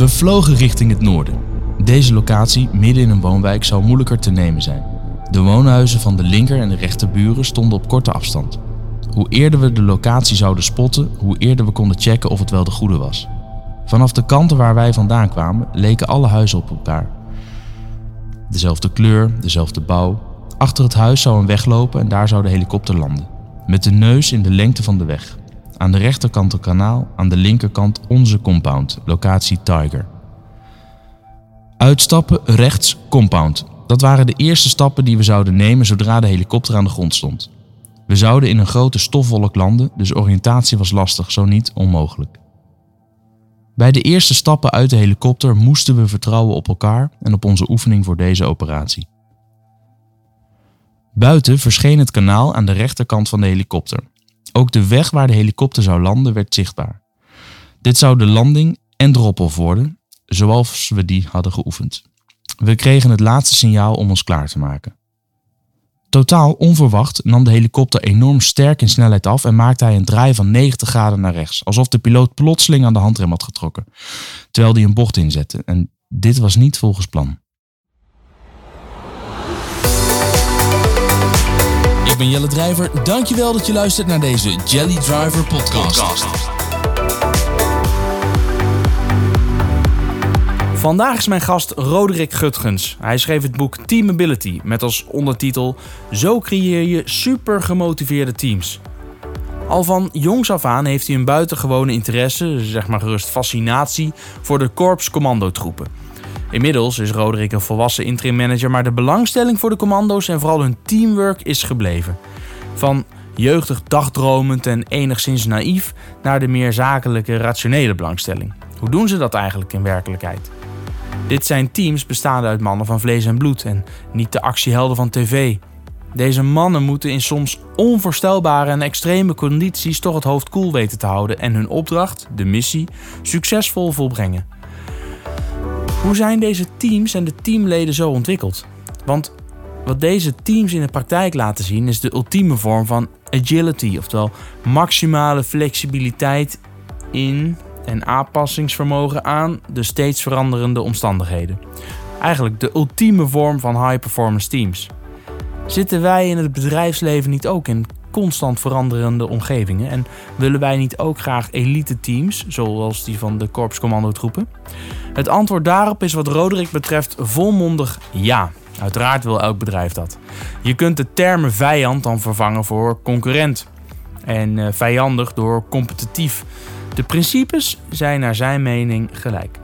We vlogen richting het noorden. Deze locatie, midden in een woonwijk, zou moeilijker te nemen zijn. De woonhuizen van de linker en de rechterburen stonden op korte afstand. Hoe eerder we de locatie zouden spotten, hoe eerder we konden checken of het wel de goede was. Vanaf de kanten waar wij vandaan kwamen, leken alle huizen op elkaar. Dezelfde kleur, dezelfde bouw. Achter het huis zou een weg lopen en daar zou de helikopter landen. Met de neus in de lengte van de weg. Aan de rechterkant een kanaal, aan de linkerkant onze compound, locatie Tiger. Uitstappen rechts compound. Dat waren de eerste stappen die we zouden nemen zodra de helikopter aan de grond stond. We zouden in een grote stofwolk landen, dus oriëntatie was lastig, zo niet onmogelijk. Bij de eerste stappen uit de helikopter moesten we vertrouwen op elkaar en op onze oefening voor deze operatie. Buiten verscheen het kanaal aan de rechterkant van de helikopter. Ook de weg waar de helikopter zou landen werd zichtbaar. Dit zou de landing en drop-off worden, zoals we die hadden geoefend. We kregen het laatste signaal om ons klaar te maken. Totaal onverwacht nam de helikopter enorm sterk in snelheid af en maakte hij een draai van 90 graden naar rechts, alsof de piloot plotseling aan de handrem had getrokken, terwijl hij een bocht inzette. En dit was niet volgens plan. Ben Jelle Drijver. Dankjewel dat je luistert naar deze Jelly Driver podcast. Vandaag is mijn gast Roderick Gutgens. Hij schreef het boek Teamability met als ondertitel Zo creëer je super gemotiveerde teams. Al van jongs af aan heeft hij een buitengewone interesse, zeg maar gerust fascinatie, voor de korps commandotroepen. Inmiddels is Roderick een volwassen interim manager, maar de belangstelling voor de commando's en vooral hun teamwork is gebleven. Van jeugdig dagdromend en enigszins naïef naar de meer zakelijke, rationele belangstelling. Hoe doen ze dat eigenlijk in werkelijkheid? Dit zijn teams bestaande uit mannen van vlees en bloed en niet de actiehelden van tv. Deze mannen moeten in soms onvoorstelbare en extreme condities toch het hoofd koel weten te houden en hun opdracht, de missie, succesvol volbrengen. Hoe zijn deze teams en de teamleden zo ontwikkeld? Want wat deze teams in de praktijk laten zien is de ultieme vorm van agility, oftewel maximale flexibiliteit in en aanpassingsvermogen aan de steeds veranderende omstandigheden. Eigenlijk de ultieme vorm van high-performance teams. Zitten wij in het bedrijfsleven niet ook in constant veranderende omgevingen en willen wij niet ook graag elite teams, zoals die van de Korps Commando troepen? Het antwoord daarop is wat Roderick betreft volmondig ja. Uiteraard wil elk bedrijf dat. Je kunt de termen vijand dan vervangen voor concurrent en uh, vijandig door competitief. De principes zijn naar zijn mening gelijk.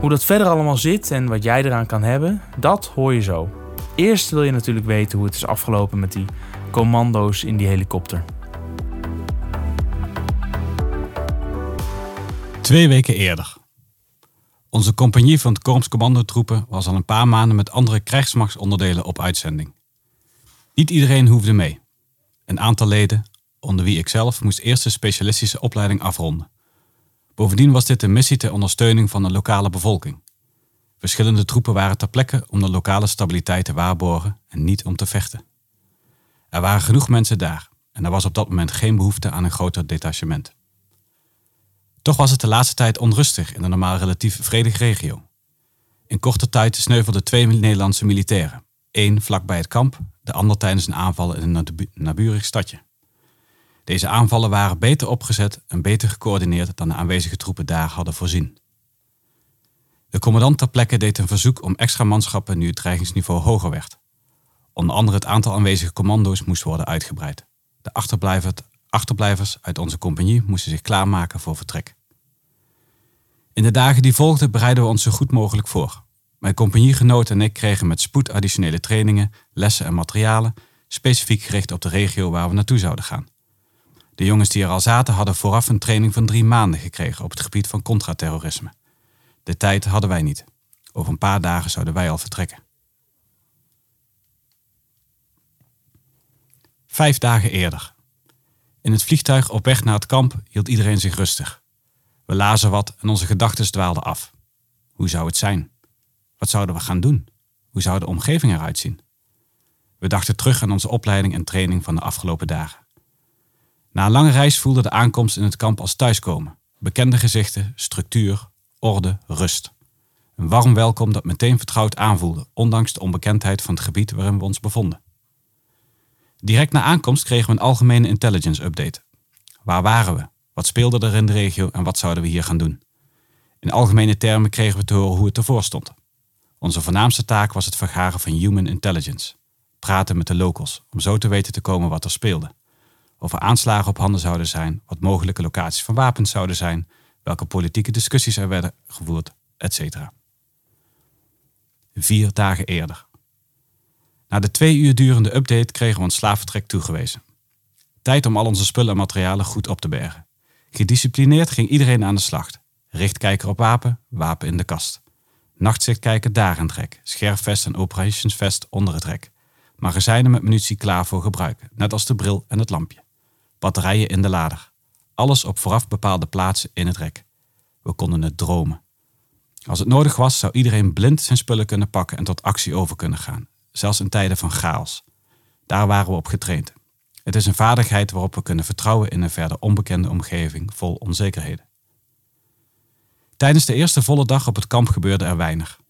Hoe dat verder allemaal zit en wat jij eraan kan hebben, dat hoor je zo. Eerst wil je natuurlijk weten hoe het is afgelopen met die commando's in die helikopter. Twee weken eerder. Onze compagnie van het Korps Commandotroepen was al een paar maanden met andere krijgsmachtsonderdelen op uitzending. Niet iedereen hoefde mee. Een aantal leden, onder wie ik zelf, moest eerst de specialistische opleiding afronden. Bovendien was dit een missie ter ondersteuning van de lokale bevolking. Verschillende troepen waren ter plekke om de lokale stabiliteit te waarborgen en niet om te vechten. Er waren genoeg mensen daar en er was op dat moment geen behoefte aan een groter detachement. Toch was het de laatste tijd onrustig in de normaal relatief vredige regio. In korte tijd sneuvelden twee Nederlandse militairen. één vlak bij het kamp, de ander tijdens een aanval in een naburig stadje. Deze aanvallen waren beter opgezet en beter gecoördineerd dan de aanwezige troepen daar hadden voorzien. De commandant ter plekke deed een verzoek om extra manschappen nu het dreigingsniveau hoger werd. Onder andere het aantal aanwezige commando's moest worden uitgebreid. De achterblijvers uit onze compagnie moesten zich klaarmaken voor vertrek. In de dagen die volgden bereidden we ons zo goed mogelijk voor. Mijn compagniegenoten en ik kregen met spoed additionele trainingen, lessen en materialen, specifiek gericht op de regio waar we naartoe zouden gaan. De jongens die er al zaten hadden vooraf een training van drie maanden gekregen op het gebied van contraterrorisme. De tijd hadden wij niet. Over een paar dagen zouden wij al vertrekken. Vijf dagen eerder. In het vliegtuig op weg naar het kamp hield iedereen zich rustig. We lazen wat en onze gedachten dwaalden af. Hoe zou het zijn? Wat zouden we gaan doen? Hoe zou de omgeving eruit zien? We dachten terug aan onze opleiding en training van de afgelopen dagen. Na een lange reis voelde de aankomst in het kamp als thuiskomen. Bekende gezichten, structuur, orde, rust. Een warm welkom dat meteen vertrouwd aanvoelde, ondanks de onbekendheid van het gebied waarin we ons bevonden. Direct na aankomst kregen we een algemene intelligence update. Waar waren we? Wat speelde er in de regio en wat zouden we hier gaan doen? In algemene termen kregen we te horen hoe het ervoor stond. Onze voornaamste taak was het vergaren van human intelligence. Praten met de locals, om zo te weten te komen wat er speelde. Of er aanslagen op handen zouden zijn, wat mogelijke locaties van wapens zouden zijn, welke politieke discussies er werden gevoerd, etc. Vier dagen eerder. Na de twee uur durende update kregen we ons slaafvertrek toegewezen. Tijd om al onze spullen en materialen goed op te bergen. Gedisciplineerd ging iedereen aan de slag. Richtkijker op wapen, wapen in de kast. Nachtzicht kijken daar een trek. Scherfvest en operationsvest onder het rek. Magazijnen met munitie klaar voor gebruik, net als de bril en het lampje. Batterijen in de lader. Alles op vooraf bepaalde plaatsen in het rek. We konden het dromen. Als het nodig was, zou iedereen blind zijn spullen kunnen pakken en tot actie over kunnen gaan, zelfs in tijden van chaos. Daar waren we op getraind. Het is een vaardigheid waarop we kunnen vertrouwen in een verder onbekende omgeving vol onzekerheden. Tijdens de eerste volle dag op het kamp gebeurde er weinig.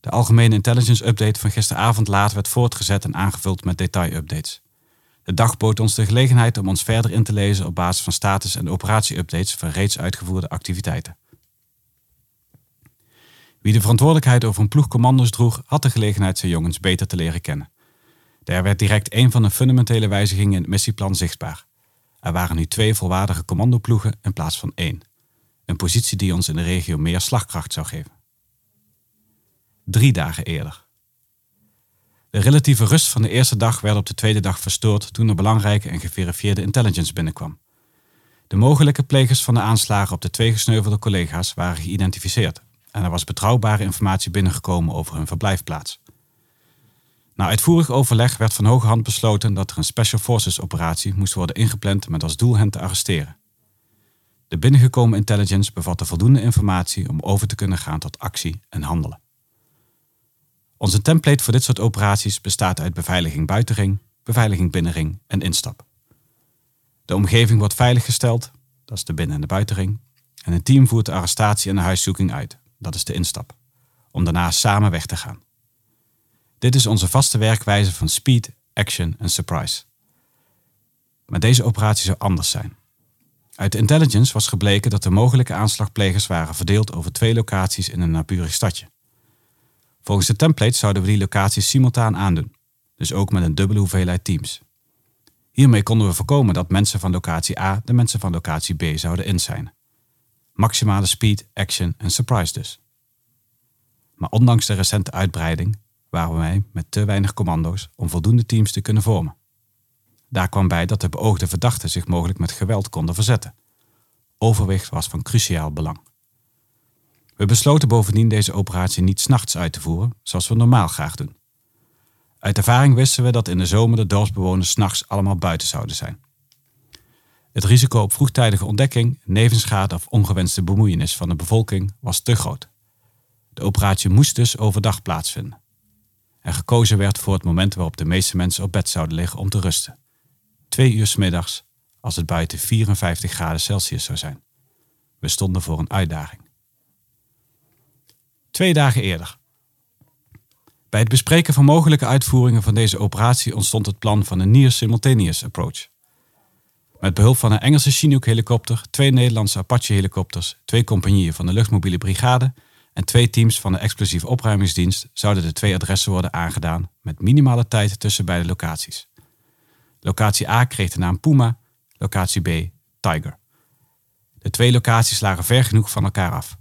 De algemene intelligence update van gisteravond laat werd voortgezet en aangevuld met detailupdates. De dag bood ons de gelegenheid om ons verder in te lezen op basis van status- en operatieupdates van reeds uitgevoerde activiteiten. Wie de verantwoordelijkheid over een ploeg commando's droeg, had de gelegenheid zijn jongens beter te leren kennen. Daar werd direct een van de fundamentele wijzigingen in het missieplan zichtbaar. Er waren nu twee volwaardige commandoploegen in plaats van één. Een positie die ons in de regio meer slagkracht zou geven. Drie dagen eerder. De relatieve rust van de eerste dag werd op de tweede dag verstoord toen er belangrijke en geverifieerde intelligence binnenkwam. De mogelijke plegers van de aanslagen op de twee gesneuvelde collega's waren geïdentificeerd en er was betrouwbare informatie binnengekomen over hun verblijfplaats. Na uitvoerig overleg werd van hoge hand besloten dat er een Special Forces operatie moest worden ingepland met als doel hen te arresteren. De binnengekomen intelligence bevatte voldoende informatie om over te kunnen gaan tot actie en handelen. Onze template voor dit soort operaties bestaat uit beveiliging buitenring, beveiliging binnenring en instap. De omgeving wordt veiliggesteld, dat is de binnen- en de buitenring, en een team voert de arrestatie en de huiszoeking uit, dat is de instap, om daarna samen weg te gaan. Dit is onze vaste werkwijze van speed, action en surprise. Maar deze operatie zou anders zijn. Uit de intelligence was gebleken dat de mogelijke aanslagplegers waren verdeeld over twee locaties in een naburig stadje. Volgens de template zouden we die locaties simultaan aandoen, dus ook met een dubbele hoeveelheid teams. Hiermee konden we voorkomen dat mensen van locatie A de mensen van locatie B zouden inzijnen. Maximale speed, action en surprise dus. Maar ondanks de recente uitbreiding waren wij met te weinig commando's om voldoende teams te kunnen vormen. Daar kwam bij dat de beoogde verdachten zich mogelijk met geweld konden verzetten. Overwicht was van cruciaal belang. We besloten bovendien deze operatie niet s'nachts uit te voeren, zoals we normaal graag doen. Uit ervaring wisten we dat in de zomer de dorpsbewoners s'nachts allemaal buiten zouden zijn. Het risico op vroegtijdige ontdekking, nevenschade of ongewenste bemoeienis van de bevolking was te groot. De operatie moest dus overdag plaatsvinden. En gekozen werd voor het moment waarop de meeste mensen op bed zouden liggen om te rusten. Twee uur s middags, als het buiten 54 graden Celsius zou zijn. We stonden voor een uitdaging. Twee dagen eerder. Bij het bespreken van mogelijke uitvoeringen van deze operatie ontstond het plan van een Near Simultaneous Approach. Met behulp van een Engelse Chinook-helikopter, twee Nederlandse Apache-helikopters, twee compagnieën van de luchtmobiele brigade en twee teams van de explosieve opruimingsdienst zouden de twee adressen worden aangedaan met minimale tijd tussen beide locaties. Locatie A kreeg de naam Puma, locatie B Tiger. De twee locaties lagen ver genoeg van elkaar af.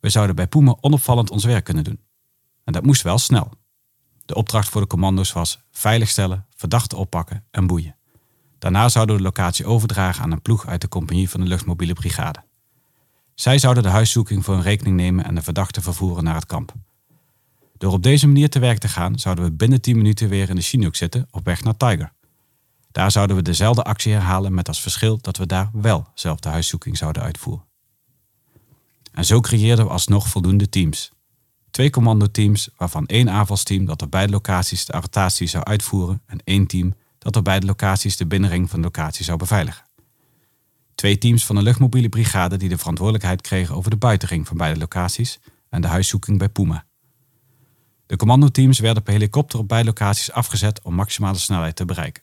We zouden bij Puma onopvallend ons werk kunnen doen. En dat moest wel snel. De opdracht voor de commando's was veiligstellen, verdachten oppakken en boeien. Daarna zouden we de locatie overdragen aan een ploeg uit de compagnie van de luchtmobiele brigade. Zij zouden de huiszoeking voor hun rekening nemen en de verdachte vervoeren naar het kamp. Door op deze manier te werk te gaan, zouden we binnen 10 minuten weer in de Chinook zitten op weg naar Tiger. Daar zouden we dezelfde actie herhalen met als verschil dat we daar wel zelf de huiszoeking zouden uitvoeren. En zo creëerden we alsnog voldoende teams. Twee commandoteams, waarvan één aanvalsteam dat op beide locaties de arrestatie zou uitvoeren en één team dat op beide locaties de binnenring van de locatie zou beveiligen. Twee teams van de luchtmobiele brigade die de verantwoordelijkheid kregen over de buitenring van beide locaties en de huiszoeking bij Puma. De commandoteams werden per helikopter op beide locaties afgezet om maximale snelheid te bereiken.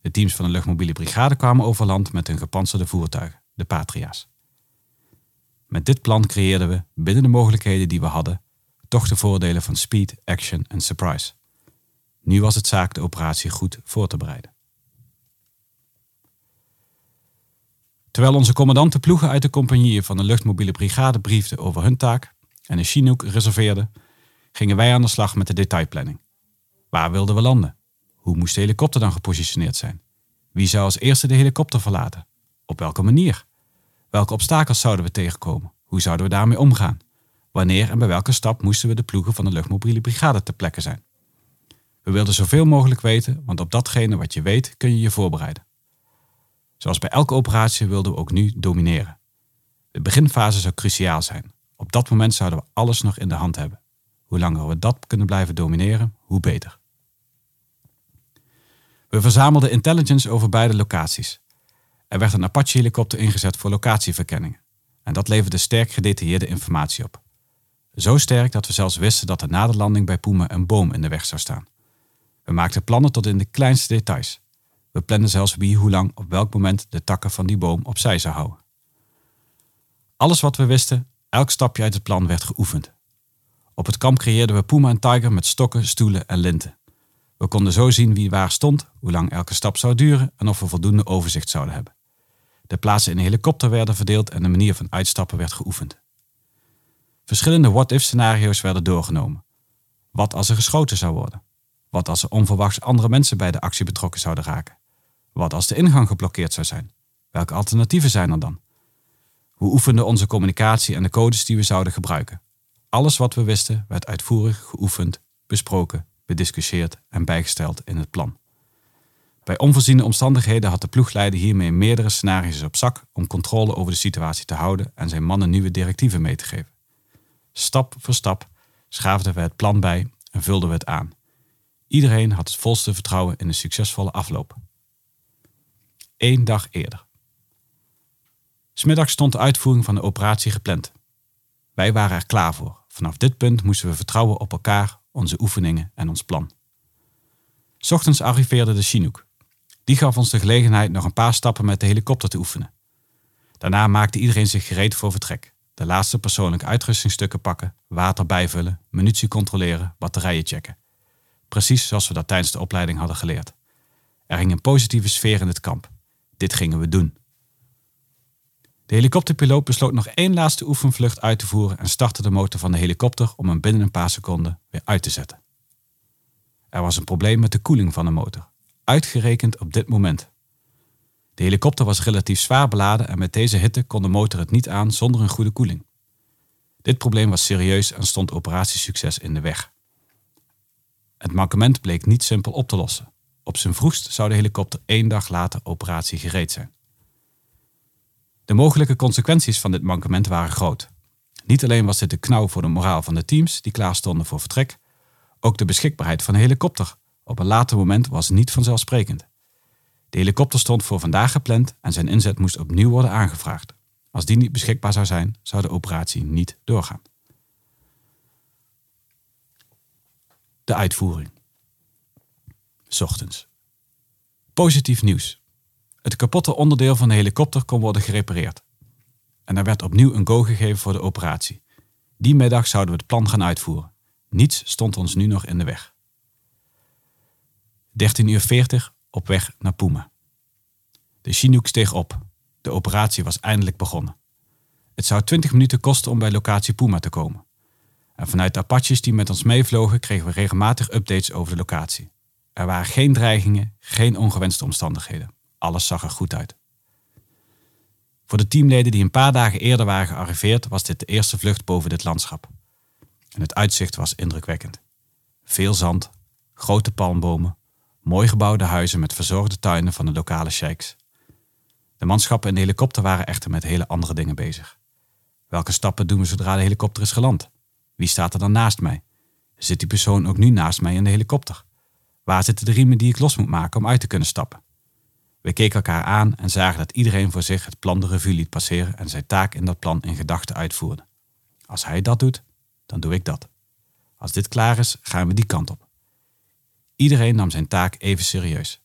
De teams van de luchtmobiele brigade kwamen over land met hun gepantserde voertuigen, de Patria's. Met dit plan creëerden we, binnen de mogelijkheden die we hadden, toch de voordelen van speed, action en surprise. Nu was het zaak de operatie goed voor te bereiden. Terwijl onze commandanten ploegen uit de compagnieën van de luchtmobiele brigade briefden over hun taak en een Chinook reserveerden, gingen wij aan de slag met de detailplanning. Waar wilden we landen? Hoe moest de helikopter dan gepositioneerd zijn? Wie zou als eerste de helikopter verlaten? Op welke manier? Welke obstakels zouden we tegenkomen? Hoe zouden we daarmee omgaan? Wanneer en bij welke stap moesten we de ploegen van de luchtmobiele brigade ter plekke zijn? We wilden zoveel mogelijk weten, want op datgene wat je weet kun je je voorbereiden. Zoals bij elke operatie wilden we ook nu domineren. De beginfase zou cruciaal zijn. Op dat moment zouden we alles nog in de hand hebben. Hoe langer we dat kunnen blijven domineren, hoe beter. We verzamelden intelligence over beide locaties. Er werd een Apache-helikopter ingezet voor locatieverkenningen. En dat leverde sterk gedetailleerde informatie op. Zo sterk dat we zelfs wisten dat er na de landing bij Puma een boom in de weg zou staan. We maakten plannen tot in de kleinste details. We planden zelfs wie hoe lang op welk moment de takken van die boom opzij zou houden. Alles wat we wisten, elk stapje uit het plan werd geoefend. Op het kamp creëerden we Puma en Tiger met stokken, stoelen en linten. We konden zo zien wie waar stond, hoe lang elke stap zou duren en of we voldoende overzicht zouden hebben. De plaatsen in een helikopter werden verdeeld en de manier van uitstappen werd geoefend. Verschillende what-if scenario's werden doorgenomen. Wat als er geschoten zou worden? Wat als er onverwachts andere mensen bij de actie betrokken zouden raken? Wat als de ingang geblokkeerd zou zijn? Welke alternatieven zijn er dan? We oefenden onze communicatie en de codes die we zouden gebruiken. Alles wat we wisten werd uitvoerig geoefend, besproken, bediscussieerd en bijgesteld in het plan. Bij onvoorziene omstandigheden had de ploegleider hiermee meerdere scenario's op zak om controle over de situatie te houden en zijn mannen nieuwe directieven mee te geven. Stap voor stap schaafden we het plan bij en vulden we het aan. Iedereen had het volste vertrouwen in een succesvolle afloop. Eén dag eerder. Smiddags stond de uitvoering van de operatie gepland. Wij waren er klaar voor. Vanaf dit punt moesten we vertrouwen op elkaar, onze oefeningen en ons plan. Ochtends arriveerde de Chinook. Die gaf ons de gelegenheid nog een paar stappen met de helikopter te oefenen. Daarna maakte iedereen zich gereed voor vertrek. De laatste persoonlijke uitrustingstukken pakken, water bijvullen, munitie controleren, batterijen checken. Precies zoals we dat tijdens de opleiding hadden geleerd. Er ging een positieve sfeer in het kamp. Dit gingen we doen. De helikopterpiloot besloot nog één laatste oefenvlucht uit te voeren en startte de motor van de helikopter om hem binnen een paar seconden weer uit te zetten. Er was een probleem met de koeling van de motor, uitgerekend op dit moment. De helikopter was relatief zwaar beladen en met deze hitte kon de motor het niet aan zonder een goede koeling. Dit probleem was serieus en stond operatiesucces in de weg. Het mankement bleek niet simpel op te lossen. Op zijn vroegst zou de helikopter één dag later operatie gereed zijn. De mogelijke consequenties van dit mankement waren groot. Niet alleen was dit de knauw voor de moraal van de teams die klaar stonden voor vertrek, ook de beschikbaarheid van een helikopter op een later moment was niet vanzelfsprekend. De helikopter stond voor vandaag gepland en zijn inzet moest opnieuw worden aangevraagd. Als die niet beschikbaar zou zijn, zou de operatie niet doorgaan. De uitvoering. Ochtends. Positief nieuws. Het kapotte onderdeel van de helikopter kon worden gerepareerd. En er werd opnieuw een go gegeven voor de operatie. Die middag zouden we het plan gaan uitvoeren. Niets stond ons nu nog in de weg. 13 uur 40 op weg naar Puma. De Chinook steeg op. De operatie was eindelijk begonnen. Het zou 20 minuten kosten om bij locatie Puma te komen. En vanuit de Apaches die met ons meevlogen kregen we regelmatig updates over de locatie. Er waren geen dreigingen, geen ongewenste omstandigheden. Alles zag er goed uit. Voor de teamleden die een paar dagen eerder waren gearriveerd, was dit de eerste vlucht boven dit landschap. En het uitzicht was indrukwekkend. Veel zand, grote palmbomen, mooi gebouwde huizen met verzorgde tuinen van de lokale sheiks. De manschappen in de helikopter waren echter met hele andere dingen bezig. Welke stappen doen we zodra de helikopter is geland? Wie staat er dan naast mij? Zit die persoon ook nu naast mij in de helikopter? Waar zitten de riemen die ik los moet maken om uit te kunnen stappen? We keken elkaar aan en zagen dat iedereen voor zich het plan de revue liet passeren en zijn taak in dat plan in gedachten uitvoerde. Als hij dat doet, dan doe ik dat. Als dit klaar is, gaan we die kant op. Iedereen nam zijn taak even serieus.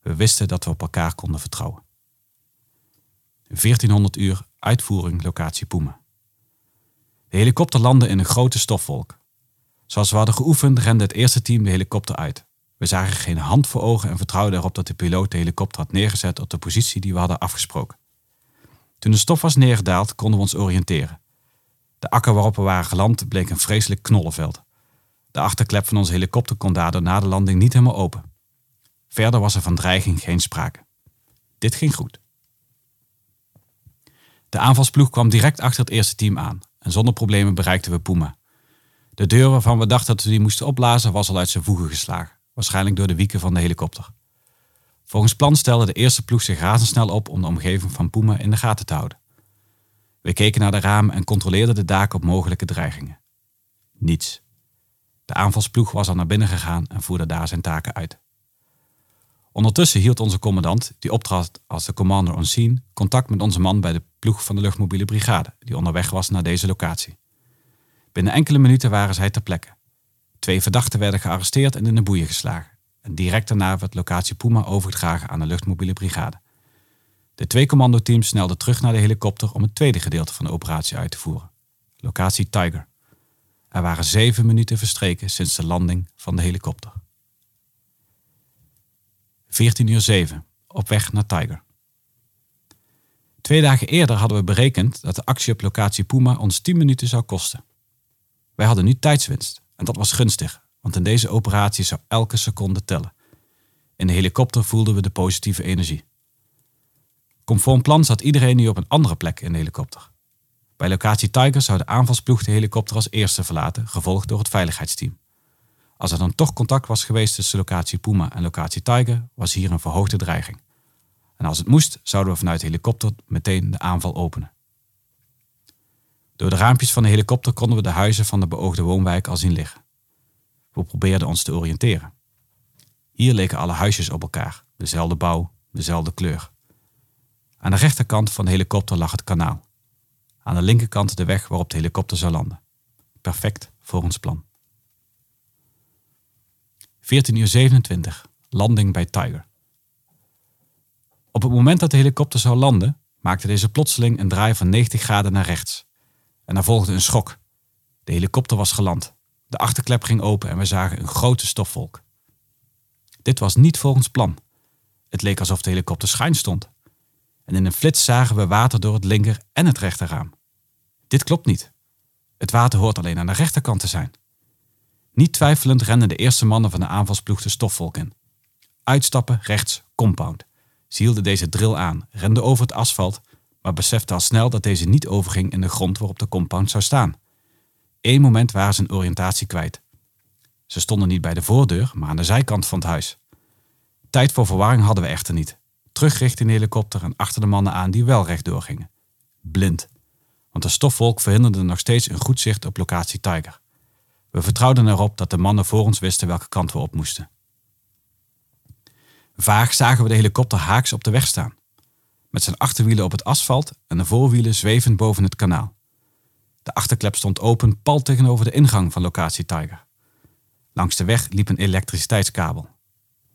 We wisten dat we op elkaar konden vertrouwen. 1400 uur uitvoering locatie Puma. De helikopter landde in een grote stofwolk. Zoals we hadden geoefend, rende het eerste team de helikopter uit. We zagen geen hand voor ogen en vertrouwden erop dat de piloot de helikopter had neergezet op de positie die we hadden afgesproken. Toen de stof was neergedaald, konden we ons oriënteren. De akker waarop we waren geland bleek een vreselijk knollenveld. De achterklep van onze helikopter kon daardoor na de landing niet helemaal open. Verder was er van dreiging geen sprake. Dit ging goed. De aanvalsploeg kwam direct achter het eerste team aan en zonder problemen bereikten we Puma. De deur waarvan we dachten dat we die moesten opblazen was al uit zijn voegen geslagen, waarschijnlijk door de wieken van de helikopter. Volgens plan stelde de eerste ploeg zich razendsnel op om de omgeving van Puma in de gaten te houden. We keken naar de ramen en controleerden de daken op mogelijke dreigingen. Niets. De aanvalsploeg was al naar binnen gegaan en voerde daar zijn taken uit. Ondertussen hield onze commandant, die optrad als de commander on scene, contact met onze man bij de ploeg van de luchtmobiele brigade, die onderweg was naar deze locatie. Binnen enkele minuten waren zij ter plekke. Twee verdachten werden gearresteerd en in de boeien geslagen. En direct daarna werd locatie Puma overgedragen aan de luchtmobiele brigade. De twee commandoteams snelden terug naar de helikopter om het tweede gedeelte van de operatie uit te voeren. Locatie Tiger. Er waren zeven minuten verstreken sinds de landing van de helikopter. 14 uur 7, op weg naar Tiger. Twee dagen eerder hadden we berekend dat de actie op locatie Puma ons 10 minuten zou kosten. Wij hadden nu tijdswinst en dat was gunstig, want in deze operatie zou elke seconde tellen. In de helikopter voelden we de positieve energie. Conform plan zat iedereen nu op een andere plek in de helikopter. Bij locatie Tiger zou de aanvalsploeg de helikopter als eerste verlaten, gevolgd door het veiligheidsteam. Als er dan toch contact was geweest tussen locatie Puma en locatie Tiger, was hier een verhoogde dreiging. En als het moest, zouden we vanuit de helikopter meteen de aanval openen. Door de raampjes van de helikopter konden we de huizen van de beoogde woonwijk al zien liggen. We probeerden ons te oriënteren. Hier leken alle huisjes op elkaar, dezelfde bouw, dezelfde kleur. Aan de rechterkant van de helikopter lag het kanaal. Aan de linkerkant de weg waarop de helikopter zou landen. Perfect voor ons plan. 14 uur 27. Landing bij Tiger. Op het moment dat de helikopter zou landen, maakte deze plotseling een draai van 90 graden naar rechts. En er volgde een schok. De helikopter was geland. De achterklep ging open en we zagen een grote stofwolk. Dit was niet volgens plan. Het leek alsof de helikopter schuin stond. En in een flits zagen we water door het linker en het rechterraam. Dit klopt niet. Het water hoort alleen aan de rechterkant te zijn. Niet twijfelend renden de eerste mannen van de aanvalsploeg de stofwolk in. Uitstappen rechts, compound. Ze hielden deze drill aan, renden over het asfalt, maar beseften al snel dat deze niet overging in de grond waarop de compound zou staan. Eén moment waren ze een oriëntatie kwijt. Ze stonden niet bij de voordeur, maar aan de zijkant van het huis. Tijd voor verwarring hadden we echter niet. Terug richting de helikopter en achter de mannen aan die wel rechtdoor gingen. Blind. Want de stofwolk verhinderde nog steeds een goed zicht op locatie Tiger. We vertrouwden erop dat de mannen voor ons wisten welke kant we op moesten. Vaag zagen we de helikopter haaks op de weg staan, met zijn achterwielen op het asfalt en de voorwielen zwevend boven het kanaal. De achterklep stond open pal tegenover de ingang van locatie Tiger. Langs de weg liep een elektriciteitskabel.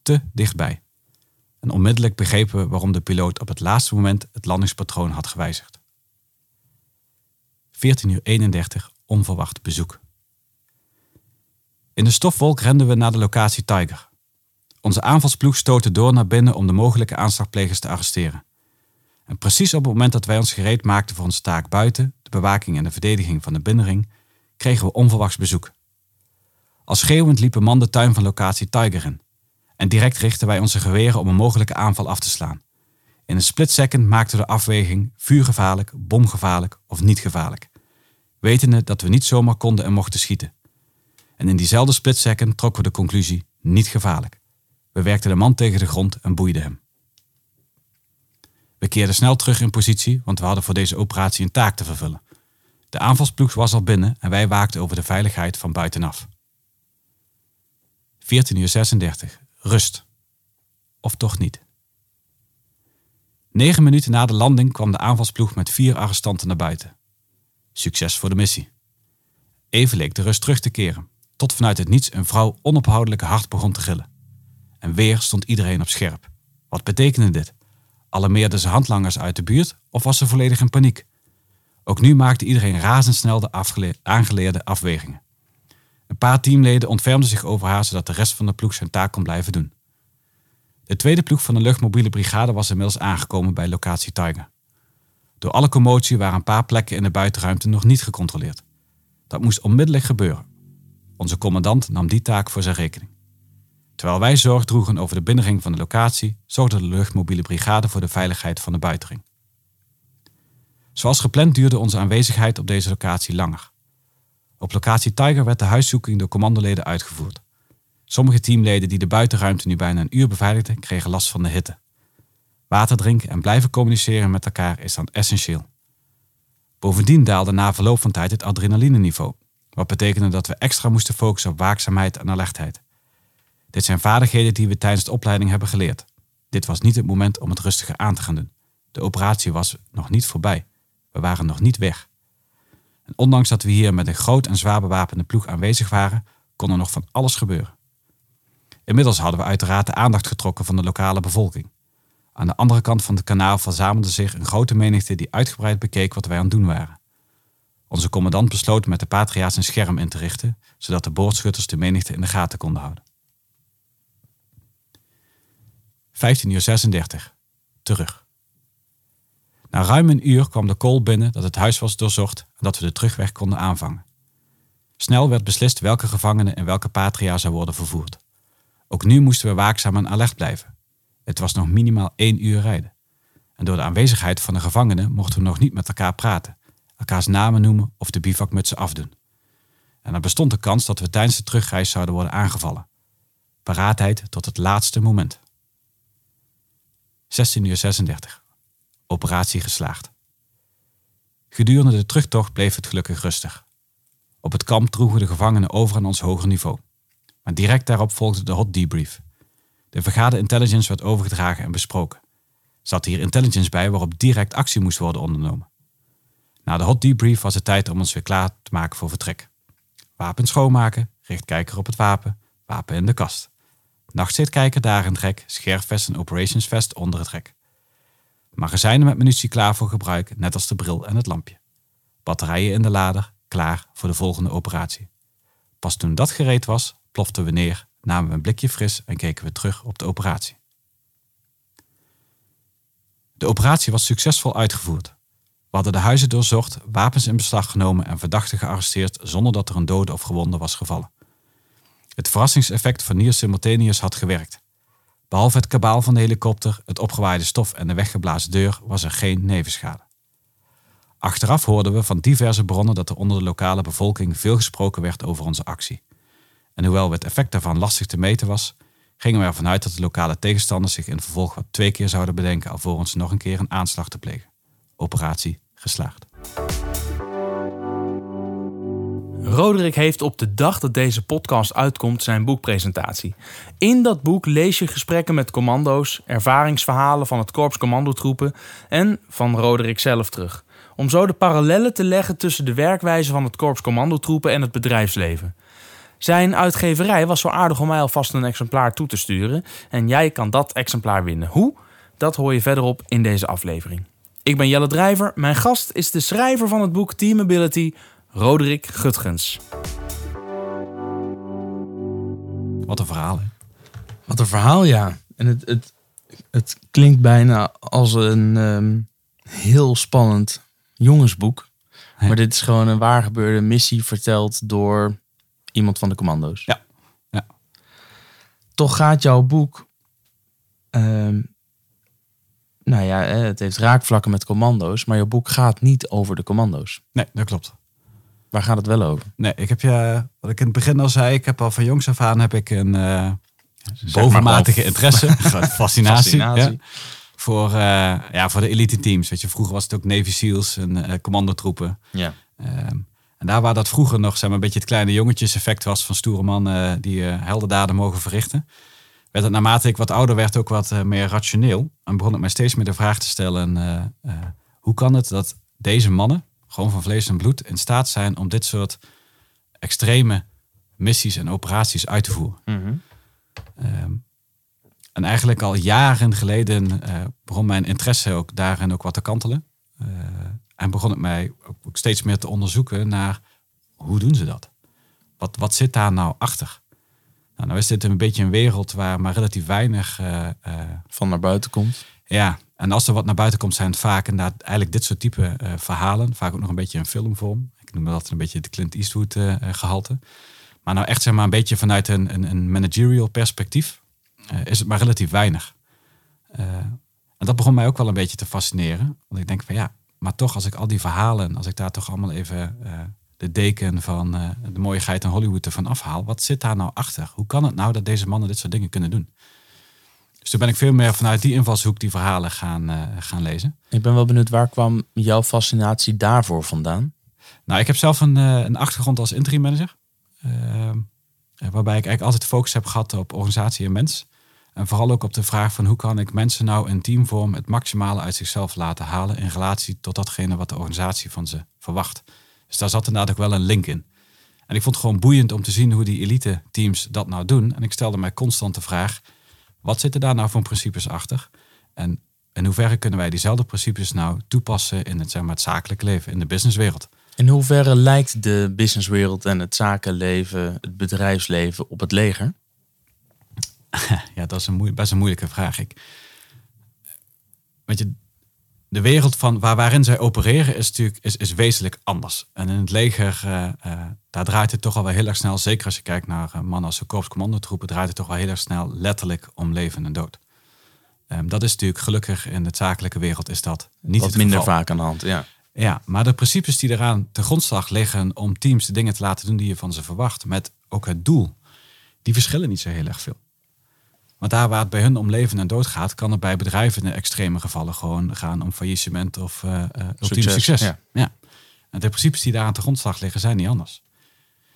Te dichtbij. En onmiddellijk begrepen we waarom de piloot op het laatste moment het landingspatroon had gewijzigd. 14 uur 31 onverwacht bezoek. In de stofwolk renden we naar de locatie Tiger. Onze aanvalsploeg stootte door naar binnen om de mogelijke aanslagplegers te arresteren. En precies op het moment dat wij ons gereed maakten voor onze taak buiten, de bewaking en de verdediging van de binnenring, kregen we onverwachts bezoek. Als schreeuwend liep een man de tuin van locatie Tiger in. En direct richtten wij onze geweren om een mogelijke aanval af te slaan. In een split second maakten we de afweging vuurgevaarlijk, bomgevaarlijk of niet gevaarlijk. Wetende dat we niet zomaar konden en mochten schieten. En in diezelfde split second trokken we de conclusie niet gevaarlijk. We werkten de man tegen de grond en boeiden hem. We keerden snel terug in positie, want we hadden voor deze operatie een taak te vervullen. De aanvalsploeg was al binnen en wij waakten over de veiligheid van buitenaf. 14 uur 36. Rust. Of toch niet? Negen minuten na de landing kwam de aanvalsploeg met vier arrestanten naar buiten. Succes voor de missie. Even leek de rust terug te keren, tot vanuit het niets een vrouw onophoudelijk hard begon te gillen. En weer stond iedereen op scherp. Wat betekende dit? Alarmeerden ze handlangers uit de buurt of was ze volledig in paniek? Ook nu maakte iedereen razendsnel de aangeleerde afwegingen. Een paar teamleden ontfermden zich over haar zodat de rest van de ploeg zijn taak kon blijven doen. De tweede ploeg van de luchtmobiele brigade was inmiddels aangekomen bij locatie Tiger. Door alle commotie waren een paar plekken in de buitenruimte nog niet gecontroleerd. Dat moest onmiddellijk gebeuren. Onze commandant nam die taak voor zijn rekening. Terwijl wij zorg droegen over de binnenring van de locatie, zorgde de luchtmobiele brigade voor de veiligheid van de buitenring. Zoals gepland duurde onze aanwezigheid op deze locatie langer. Op locatie Tiger werd de huiszoeking door commandoleden uitgevoerd. Sommige teamleden die de buitenruimte nu bijna een uur beveiligden, kregen last van de hitte. Water drinken en blijven communiceren met elkaar is dan essentieel. Bovendien daalde na verloop van tijd het adrenalineniveau, wat betekende dat we extra moesten focussen op waakzaamheid en alertheid. Dit zijn vaardigheden die we tijdens de opleiding hebben geleerd. Dit was niet het moment om het rustiger aan te gaan doen. De operatie was nog niet voorbij. We waren nog niet weg. En ondanks dat we hier met een groot en zwaar bewapende ploeg aanwezig waren, kon er nog van alles gebeuren. Inmiddels hadden we uiteraard de aandacht getrokken van de lokale bevolking. Aan de andere kant van het kanaal verzamelde zich een grote menigte die uitgebreid bekeek wat wij aan het doen waren. Onze commandant besloot met de Patria's een scherm in te richten, zodat de boordschutters de menigte in de gaten konden houden. 15 uur 36. Terug. Na ruim een uur kwam de call binnen dat het huis was doorzocht en dat we de terugweg konden aanvangen. Snel werd beslist welke gevangenen in welke patria zou worden vervoerd. Ook nu moesten we waakzaam en alert blijven. Het was nog minimaal één uur rijden. En door de aanwezigheid van de gevangenen mochten we nog niet met elkaar praten, elkaars namen noemen of de bivakmutsen afdoen. En er bestond de kans dat we tijdens de terugreis zouden worden aangevallen. Paraatheid tot het laatste moment. 16 uur 36. Operatie geslaagd. Gedurende de terugtocht bleef het gelukkig rustig. Op het kamp droegen de gevangenen over aan ons hoger niveau. Maar direct daarop volgde de hot debrief. De vergade intelligence werd overgedragen en besproken. Zat hier intelligence bij waarop direct actie moest worden ondernomen. Na de hot debrief was het tijd om ons weer klaar te maken voor vertrek. Wapen schoonmaken, richtkijker op het wapen, wapen in de kast. Nachtzitkijker daar in trek, scherfvest en operationsvest onder het rek. Magazijnen met munitie klaar voor gebruik, net als de bril en het lampje. Batterijen in de lader, klaar voor de volgende operatie. Pas toen dat gereed was, ploften we neer, namen we een blikje fris en keken we terug op de operatie. De operatie was succesvol uitgevoerd. We hadden de huizen doorzocht, wapens in beslag genomen en verdachten gearresteerd zonder dat er een dode of gewonde was gevallen. Het verrassingseffect van Nier Simultaneous had gewerkt. Behalve het kabaal van de helikopter, het opgewaaide stof en de weggeblazen deur was er geen nevenschade. Achteraf hoorden we van diverse bronnen dat er onder de lokale bevolking veel gesproken werd over onze actie. En hoewel het effect daarvan lastig te meten was, gingen we ervan uit dat de lokale tegenstanders zich in vervolg wat twee keer zouden bedenken alvorens nog een keer een aanslag te plegen. Operatie geslaagd. Roderick heeft op de dag dat deze podcast uitkomt zijn boekpresentatie. In dat boek lees je gesprekken met commando's, ervaringsverhalen van het korps commandotroepen en van Roderick zelf terug. Om zo de parallellen te leggen tussen de werkwijze van het korps commandotroepen en het bedrijfsleven. Zijn uitgeverij was zo aardig om mij alvast een exemplaar toe te sturen. En jij kan dat exemplaar winnen. Hoe? Dat hoor je verderop in deze aflevering. Ik ben Jelle Drijver. Mijn gast is de schrijver van het boek Team Ability, Roderick Gutgens. Wat een verhaal, hè? Wat een verhaal, ja. En het, het, het klinkt bijna als een ehm, heel spannend jongensboek. Maar dit is gewoon een waargebeurde missie verteld door iemand van de commando's. Ja. ja. Toch gaat jouw boek. ehm, nou ja, hè, het heeft raakvlakken met commando's, maar jouw boek gaat niet over de commando's. Nee, dat klopt. Waar gaat het wel over? Nee, ik heb je, wat ik in het begin al zei, ik heb al van jongs af aan heb ik een eh, maar bovenmatige interesse, fascinatie, Fascinatie. Ja, voor, eh, ja, voor de elite teams. Weet je, vroeger was het ook Navy SEALs en eh, commandotroepen. Ja. Ehm, en daar waar dat vroeger nog zeg maar, een beetje het kleine jongetjes effect was van stoere mannen die uh, heldendaden mogen verrichten, werd het naarmate ik wat ouder werd ook wat eh, meer rationeel. En begon ik mij steeds meer de vraag te stellen, eh, eh, hoe kan het dat deze mannen, gewoon van vlees en bloed, in staat zijn om dit soort extreme missies en operaties uit te voeren. Mhm. Ehm, en eigenlijk al jaren geleden begon mijn interesse ook daarin ook wat te kantelen. En begon ik mij ook, ook steeds meer te onderzoeken naar hoe doen ze dat? Wat, wat zit daar nou achter? Nou, nou is dit een beetje een wereld waar maar relatief weinig eh, eh, Van naar buiten komt. ja, en als er wat naar buiten komt, zijn het vaak inderdaad eigenlijk dit soort type eh, verhalen. Vaak ook nog een beetje in filmvorm. Ik noem dat een beetje de Clint Eastwood eh, eh, gehalte. Maar nou echt zeg maar een beetje vanuit een, een, een managerial perspectief is het maar relatief weinig. En dat begon mij ook wel een beetje te fascineren. Want ik denk van ja, maar toch als ik al die verhalen, als ik daar toch allemaal even de deken van eh, de mooiigheid in Hollywood ervan afhaal. Wat zit daar nou achter? Hoe kan het nou dat deze mannen dit soort dingen kunnen doen? Dus toen ben ik veel meer vanuit die invalshoek die verhalen gaan, eh, gaan lezen. Ik ben wel benieuwd, waar kwam jouw fascinatie daarvoor vandaan? Nou, ik heb zelf een, eh, een achtergrond als interim manager. Ehm, eh, waarbij ik eigenlijk altijd focus heb gehad op organisatie en mens. En vooral ook op de vraag van hoe kan ik mensen nou in teamvorm het maximale uit zichzelf laten halen in relatie tot datgene wat de organisatie van ze verwacht. Dus daar zat inderdaad ook wel een link in. En ik vond het gewoon boeiend om te zien hoe die elite teams dat nou doen. En ik stelde mij constant de vraag, wat zitten daar nou voor principes achter? En in hoeverre kunnen wij diezelfde principes nou toepassen in het, zeg maar, het zakelijk leven, in de businesswereld? In hoeverre lijkt de businesswereld en het zakenleven, het bedrijfsleven op het leger? Ja, dat is een best een moeilijke vraag. Ik, weet je, de wereld van waar, waarin zij opereren is natuurlijk is, is wezenlijk anders. En in het leger, eh, eh, daar draait het toch al wel heel erg snel, zeker als je kijkt naar eh, mannen als de korpscommandotroepen, draait het toch wel heel erg snel letterlijk om leven en dood. Ehm, dat is natuurlijk gelukkig in de zakelijke wereld is dat niet Wat het minder geval. vaak aan de hand, ja. Ja, maar de principes die eraan ten grondslag liggen om teams de dingen te laten doen die je van ze verwacht, met ook het doel, die verschillen niet zo heel erg veel. Want daar waar het bij hun om leven en dood gaat, kan het bij bedrijven in extreme gevallen gewoon gaan om faillissement of ultiem Succes, succes. ja. Ja. En de principes die daar aan ten grondslag liggen zijn niet anders.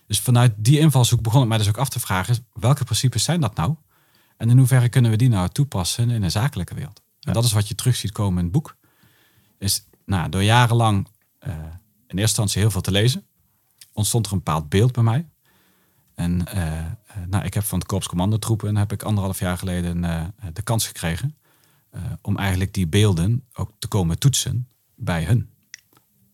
Dus vanuit die invalshoek begon ik mij dus ook af te vragen, welke principes zijn dat nou? En in hoeverre kunnen we die nou toepassen in een zakelijke wereld? En dat is wat je terug ziet komen in het boek. Is nou, door jarenlang eh, in eerste instantie heel veel te lezen, ontstond er een bepaald beeld bij mij. En eh, eh, nou, ik heb van het Korps Commandotroepen heb ik anderhalf jaar geleden eh, de kans gekregen om eigenlijk die beelden ook te komen toetsen bij hun.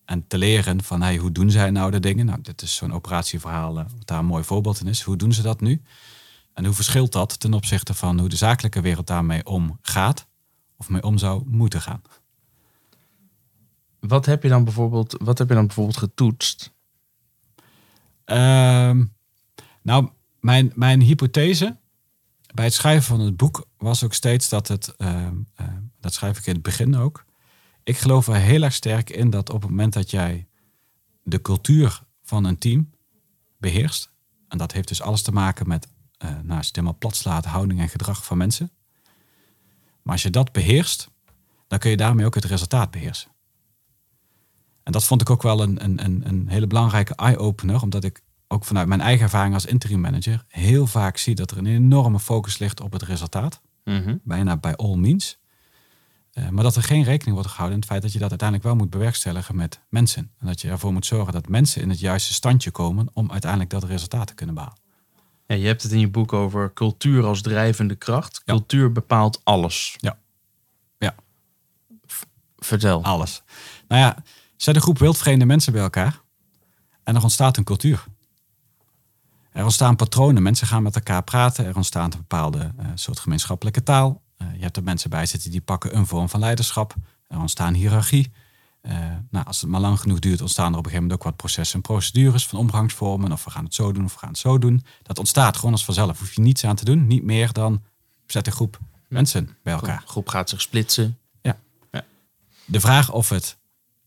En te leren van hey, hoe doen zij nou de dingen? Nou, dit is zo'n operatieverhaal wat daar een mooi voorbeeld in is. Hoe doen ze dat nu? En hoe verschilt dat ten opzichte van hoe de zakelijke wereld daarmee omgaat of mee om zou moeten gaan? Wat heb je dan bijvoorbeeld, wat heb je dan bijvoorbeeld getoetst? Ehm, nou, mijn, mijn hypothese bij het schrijven van het boek was ook steeds dat het, ehm, ehm, dat schrijf ik in het begin ook. Ik geloof er heel erg sterk in dat op het moment dat jij de cultuur van een team beheerst, en dat heeft dus alles te maken met, eh nou, als je het helemaal plat slaat, houding en gedrag van mensen. Maar als je dat beheerst, dan kun je daarmee ook het resultaat beheersen. En dat vond ik ook wel een, een, een hele belangrijke eye-opener, omdat ik ook vanuit mijn eigen ervaring als interim manager heel vaak zie dat er een enorme focus ligt op het resultaat, bijna bij all means. Eh, maar dat er geen rekening wordt gehouden in het feit dat je dat uiteindelijk wel moet bewerkstelligen met mensen. En dat je ervoor moet zorgen dat mensen in het juiste standje komen om uiteindelijk dat resultaat te kunnen behalen. Ja, je hebt het in je boek over cultuur als drijvende kracht. Ja. Cultuur bepaalt alles. Ja. Ja. Vertel. Alles. Nou ja, zet een groep wildvreemde mensen bij elkaar en er ontstaat een cultuur. Er ontstaan patronen, mensen gaan met elkaar praten, er ontstaat een bepaalde eh, soort gemeenschappelijke taal. Eh, je hebt er mensen bij zitten die pakken een vorm van leiderschap. Er ontstaan hiërarchie. Eh, nou, als het maar lang genoeg duurt, ontstaan er op een gegeven moment ook wat processen en procedures van omgangsvormen. Of we gaan het zo doen, of we gaan het zo doen. Dat ontstaat gewoon als vanzelf. Hoef je niets aan te doen. Niet meer dan zet een groep mensen bij elkaar. De groep gaat zich splitsen. De vraag of het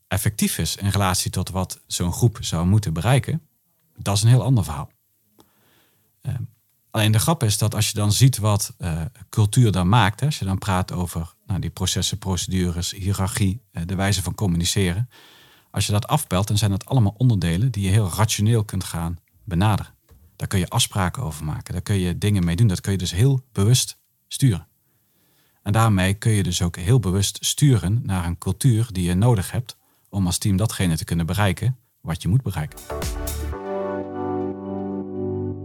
effectief is in relatie tot wat zo'n groep zou moeten bereiken, dat is een heel ander verhaal. Eh, alleen de grap is dat als je dan ziet wat eh, cultuur dan maakt, als je dan praat over nou, die processen, procedures, hiërarchie, eh, de wijze van communiceren, als je dat afpelt, dan zijn dat allemaal onderdelen die je heel rationeel kunt gaan benaderen. Daar kun je afspraken over maken, daar kun je dingen mee doen, dat kun je dus heel bewust sturen. En daarmee kun je dus ook heel bewust sturen naar een cultuur die je nodig hebt om als team datgene te kunnen bereiken wat je moet bereiken.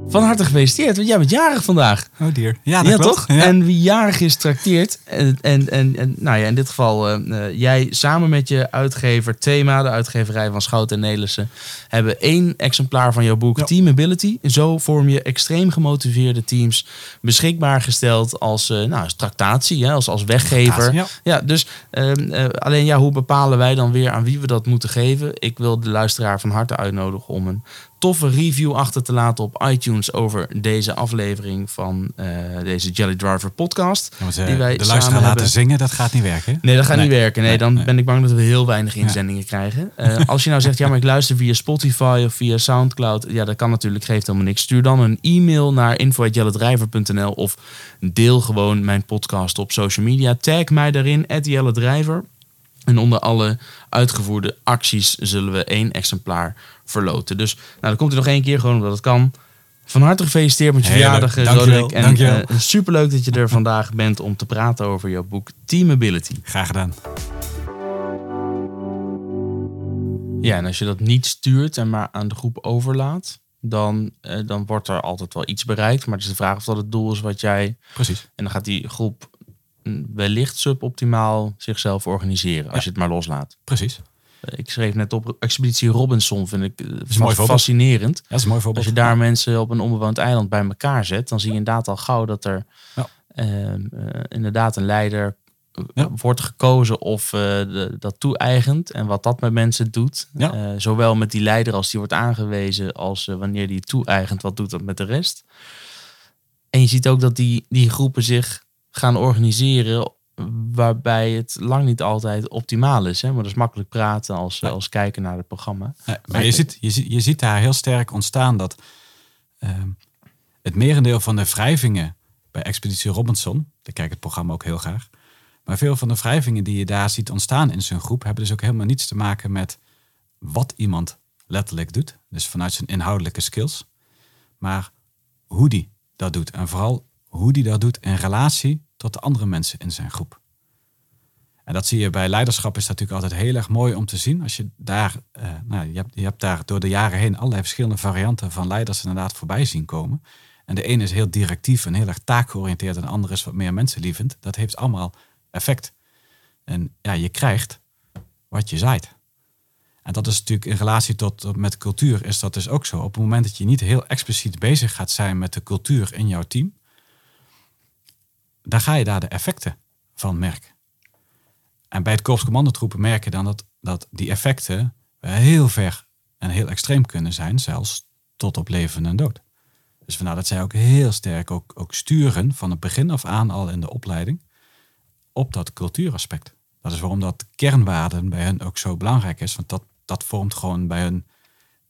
Van harte gefeliciteerd, want jij bent jarig vandaag. Oh dear. Ja, dat ja, toch? Ja. En wie jarig is, trakteert. En, en, en, en nou ja, in dit geval, eh, eh, jij samen met je uitgever Thema, de uitgeverij van Schout en Nelissen, hebben één exemplaar van jouw boek Ja. Team Ability. Zo vorm je extreem gemotiveerde teams beschikbaar gesteld als, eh, nou, als tractatie, hè, als, als weggever. Ja. Ja, dus ehm, eh, alleen ja, hoe bepalen wij dan weer aan wie we dat moeten geven? Ik wil de luisteraar van harte uitnodigen om een toffe review achter te laten op iTunes over deze aflevering van eh, deze Jelly Driver podcast. Want, eh, die wij de luisteraar laten hebben. zingen, dat gaat niet werken. Nee, dat gaat Nee. niet werken. Nee, Nee, dan nee. ben ik bang dat we heel weinig inzendingen krijgen. Eh, als je nou zegt, ja, maar ik luister via Spotify of via Soundcloud. Ja, dat kan natuurlijk, geeft helemaal niks. Stuur dan een e-mail naar info.jelledrijver.nl of deel gewoon mijn podcast op social media. Tag mij daarin, @jelledrijver. En onder alle uitgevoerde acties zullen we één exemplaar verloten. Dus nou, dan komt hij nog één keer, gewoon omdat het kan. Van harte gefeliciteerd met je verjaardag, eh. Roderick. En Dankjewel. eh, superleuk dat je er vandaag bent om te praten over jouw boek Team Ability. Graag gedaan. Ja, en als je dat niet stuurt en maar aan de groep overlaat, dan, eh, dan wordt er altijd wel iets bereikt. Maar het is de vraag of dat het doel is wat jij... Precies. En dan gaat die groep mm, wellicht suboptimaal zichzelf organiseren, als Ja. je het maar loslaat. Precies. Eh, Ik schreef net op Expeditie Robinson, vind ik eh, een mooi voorbeeld. fascinerend. Ja, dat is een mooi voorbeeld. Als je daar mensen op een onbewoond eiland bij elkaar zet, dan zie je inderdaad al gauw dat er Ja. eh, inderdaad een leider Ja. wordt gekozen of de, dat toe-eigent en wat dat met mensen doet. Ja. Zowel met die leider als die wordt aangewezen, als wanneer die toe-eigent, wat doet dat met de rest. En je ziet ook dat die, die groepen zich gaan organiseren waarbij het lang niet altijd optimaal is. Hè? Maar dat is makkelijk praten als, Ja. als kijken naar het programma. Nee, maar je ziet, je, ziet, je ziet daar heel sterk ontstaan dat ehm, het merendeel van de wrijvingen bij Expeditie Robinson, ik kijk het programma ook heel graag, maar veel van de wrijvingen die je daar ziet ontstaan in zo'n groep hebben dus ook helemaal niets te maken met wat iemand letterlijk doet, dus vanuit zijn inhoudelijke skills, maar hoe die dat doet en vooral hoe die dat doet in relatie tot de andere mensen in zijn groep. En dat zie je bij leiderschap is dat natuurlijk altijd heel erg mooi om te zien. Als je daar, eh, nou, je, hebt, je hebt daar door de jaren heen allerlei verschillende varianten van leiders inderdaad voorbij zien komen. En de ene is heel directief en heel erg taakgeoriënteerd en de andere is wat meer mensenlievend. Dat heeft allemaal effect. En ja, je krijgt wat je zaait. En dat is natuurlijk in relatie tot, tot met cultuur is dat dus ook zo. Op het moment dat je niet heel expliciet bezig gaat zijn met de cultuur in jouw team, dan ga je daar de effecten van merken. En bij het Korps Commandotroepen merk je dan dat, dat die effecten heel ver en heel extreem kunnen zijn, zelfs tot op leven en dood. Dus vandaar dat zij ook heel sterk ook, ook sturen van het begin af aan al in de opleiding op dat cultuuraspect. Dat is waarom dat kernwaarden bij hen ook zo belangrijk is, want dat, dat vormt gewoon bij hun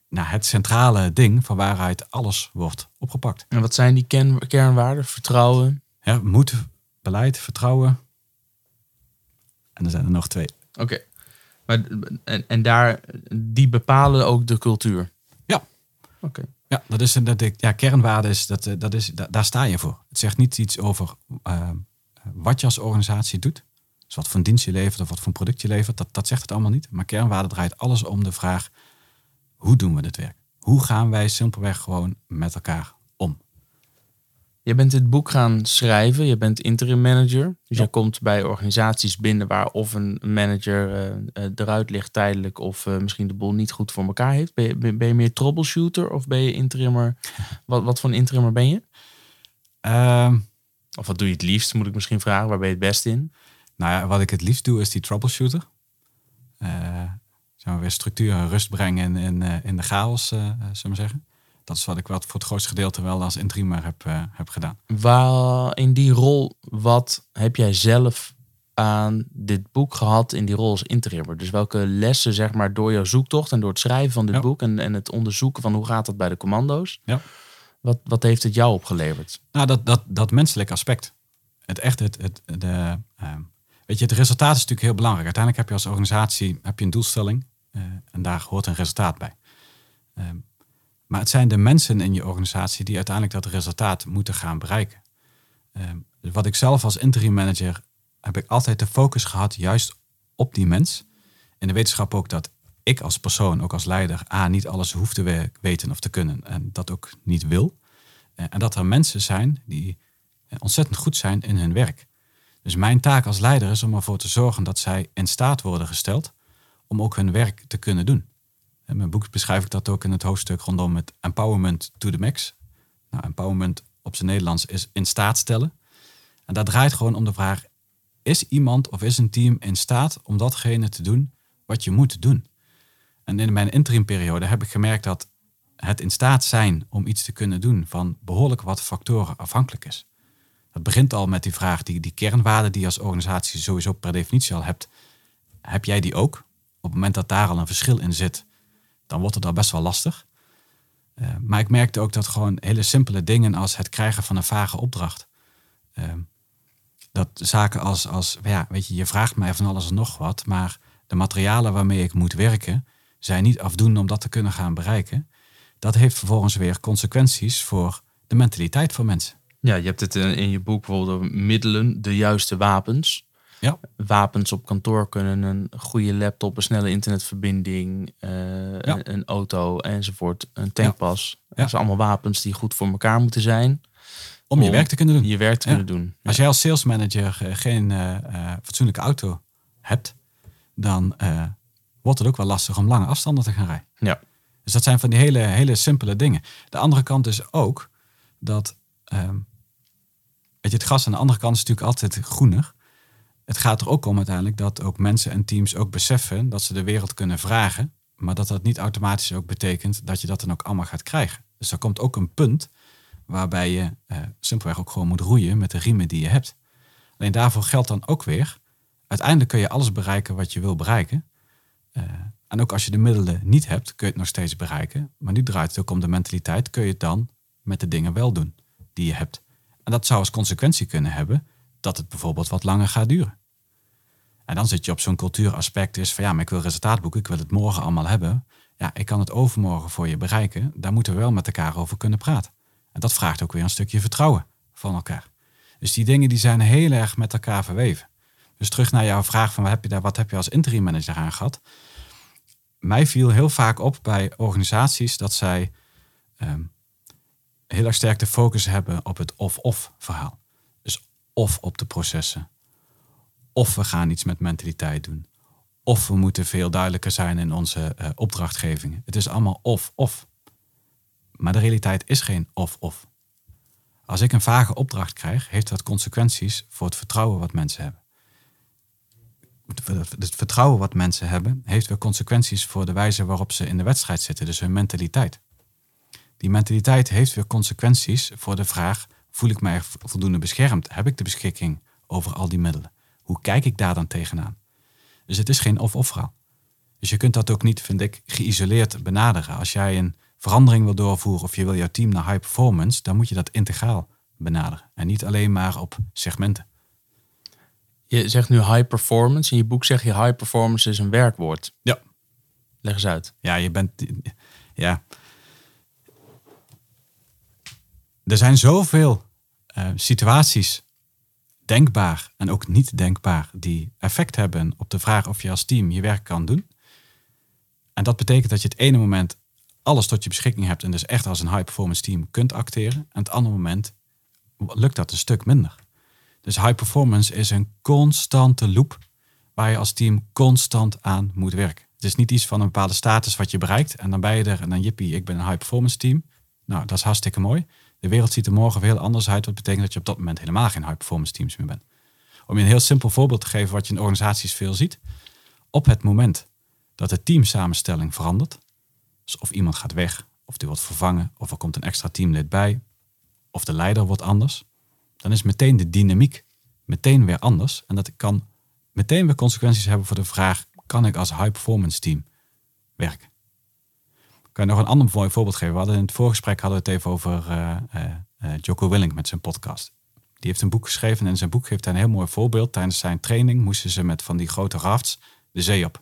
nou, het centrale ding van waaruit alles wordt opgepakt. En wat zijn die kern, kernwaarden? Vertrouwen. Ja, moed, beleid, vertrouwen. En er zijn er nog twee. Oké. Maar En, en daar, die bepalen ook de cultuur. Ja. Oké. Ja, dat is een dat ik, ja, kernwaarde is, dat, eh, dat is, da- daar sta je voor. Het zegt niet iets over eh, wat je als organisatie doet. Dus wat voor een dienst je levert of wat voor een product je levert. Dat, dat zegt het allemaal niet. Maar kernwaarde draait alles om de vraag, hoe doen we dit werk? Hoe gaan wij simpelweg gewoon met elkaar? Je bent dit boek gaan schrijven. Je bent interim manager. Dus Ja. je komt bij organisaties binnen waar of een manager eh, eh, eruit ligt tijdelijk of eh, misschien de boel niet goed voor elkaar heeft. Ben je, ben je meer troubleshooter of ben je interimmer? Wat, wat voor een interimmer ben je? Ehm, Of wat doe je het liefst, moet ik misschien vragen. Waar ben je het best in? nou ja, wat ik het liefst doe is die troubleshooter. Eh zeg maar weer structuur en rust brengen in, in, in de chaos, zullen we zeggen. Dat is wat ik wat voor het grootste gedeelte wel als interimmer heb, eh, heb gedaan. Waar in die rol, wat heb jij zelf aan dit boek gehad in die rol als interimmer? Dus welke lessen, zeg maar, door jouw zoektocht en door het schrijven van dit Ja. boek en, en het onderzoeken van hoe gaat dat bij de commando's? Ja. Wat, wat heeft het jou opgeleverd? Nou, dat, dat, dat menselijk aspect. Het echt, het, het, de, ehm, weet je, het resultaat is natuurlijk heel belangrijk. Uiteindelijk heb je als organisatie heb je een doelstelling eh, en daar hoort een resultaat bij. Ehm, maar het zijn de mensen in je organisatie die uiteindelijk dat resultaat moeten gaan bereiken. Ehm, wat ik zelf als interim manager heb ik altijd de focus gehad juist op die mens. In de wetenschap ook dat ik als persoon, ook als leider, A, niet alles hoef te we- weten of te kunnen en dat ook niet wil. Eh, en dat er mensen zijn die eh, ontzettend goed zijn in hun werk. Dus mijn taak als leider is om ervoor te zorgen dat zij in staat worden gesteld om ook hun werk te kunnen doen. In mijn boek beschrijf ik dat ook in het hoofdstuk rondom het empowerment to the max. Nou, empowerment op zijn Nederlands is in staat stellen. En dat draait gewoon om de vraag: is iemand of is een team in staat om datgene te doen wat je moet doen? En in mijn interimperiode heb ik gemerkt dat het in staat zijn om iets te kunnen doen van behoorlijk wat factoren afhankelijk is. Dat begint al met die vraag, die, die kernwaarden die je als organisatie sowieso per definitie al hebt. Heb jij die ook? Op het moment dat daar al een verschil in zit, dan wordt het al best wel lastig. Uh, maar ik merkte ook dat gewoon hele simpele dingen als het krijgen van een vage opdracht. Uh, dat zaken als, als, ja, weet je, je vraagt mij van alles en nog wat, maar de materialen waarmee ik moet werken zijn niet afdoende om dat te kunnen gaan bereiken. Dat heeft vervolgens weer consequenties voor de mentaliteit van mensen. Ja, je hebt het in je boek bijvoorbeeld middelen, de juiste wapens. Ja. Wapens op kantoor kunnen een goede laptop, een snelle internetverbinding, uh, een, een, auto enzovoort, een tankpas. Ja. Dat zijn allemaal wapens die goed voor elkaar moeten zijn. Om je werk te kunnen doen. Je werk te kunnen doen. Als jij als salesmanager uh, geen uh, fatsoenlijke auto hebt, dan wordt het ook wel lastig om lange afstanden te gaan rijden. Ja. Dus dat zijn van die hele, hele simpele dingen. De andere kant is ook dat um, weet je, het gras aan de andere kant is natuurlijk altijd groener. Het gaat er ook om uiteindelijk dat ook mensen en teams ook beseffen dat ze de wereld kunnen vragen, maar dat dat niet automatisch ook betekent dat je dat dan ook allemaal gaat krijgen. Dus er komt ook een punt waarbij je uh, simpelweg ook gewoon moet roeien met de riemen die je hebt. Alleen daarvoor geldt dan ook weer, uiteindelijk kun je alles bereiken wat je wil bereiken. Uh, en ook als je de middelen niet hebt, kun je het nog steeds bereiken. Maar nu draait het ook om de mentaliteit, kun je het dan met de dingen wel doen die je hebt. En dat zou als consequentie kunnen hebben dat het bijvoorbeeld wat langer gaat duren. En dan zit je op zo'n cultuuraspect is van ja, maar ik wil resultaat boeken, ik wil het morgen allemaal hebben. Ja, ik kan het overmorgen voor je bereiken. Daar moeten we wel met elkaar over kunnen praten. En dat vraagt ook weer een stukje vertrouwen van elkaar. Dus die dingen die zijn heel erg met elkaar verweven. Dus terug naar jouw vraag van wat heb je, daar, wat heb je als interim manager aan gehad? Mij viel heel vaak op bij organisaties dat zij ehm, heel erg sterk de focus hebben op het of-of verhaal. Dus of op de processen, of we gaan iets met mentaliteit doen, of we moeten veel duidelijker zijn in onze uh, opdrachtgevingen. Het is allemaal of-of. Maar de realiteit is geen of-of. Als ik een vage opdracht krijg, heeft dat consequenties voor het vertrouwen wat mensen hebben. Het vertrouwen wat mensen hebben, heeft weer consequenties voor de wijze waarop ze in de wedstrijd zitten, dus hun mentaliteit. Die mentaliteit heeft weer consequenties voor de vraag: voel ik mij voldoende beschermd? Heb ik de beschikking over al die middelen? Hoe kijk ik daar dan tegenaan? Dus het is geen of-of verhaal. Dus je kunt dat ook niet, vind ik, geïsoleerd benaderen. Als jij een verandering wil doorvoeren of je wil jouw team naar high performance, dan moet je dat integraal benaderen. En niet alleen maar op segmenten. Je zegt nu high performance. In je boek zeg je high performance is een werkwoord. Ja. Leg eens uit. Ja, je bent. Ja. Er zijn zoveel uh, situaties denkbaar en ook niet denkbaar die effect hebben op de vraag of je als team je werk kan doen. En dat betekent dat je het ene moment alles tot je beschikking hebt en dus echt als een high performance team kunt acteren. En het andere moment lukt dat een stuk minder. Dus high performance is een constante loop waar je als team constant aan moet werken. Het is niet iets van een bepaalde status wat je bereikt en dan ben je er en dan jippie, ik ben een high performance team. Nou, dat is hartstikke mooi. De wereld ziet er morgen heel anders uit, wat betekent dat je op dat moment helemaal geen high performance teams meer bent. Om je een heel simpel voorbeeld te geven wat je in organisaties veel ziet. Op het moment dat de teamsamenstelling verandert, dus of iemand gaat weg, of die wordt vervangen, of er komt een extra teamlid bij, of de leider wordt anders, dan is meteen de dynamiek meteen weer anders. En dat kan meteen weer consequenties hebben voor de vraag, kan ik als high performance team werken? Kan je nog een ander mooi voorbeeld geven? We hadden in het voorgesprek hadden we het even over uh, uh, Jocko Willink met zijn podcast. Die heeft een boek geschreven en in zijn boek geeft hij een heel mooi voorbeeld. Tijdens zijn training moesten ze met van die grote rafts de zee op.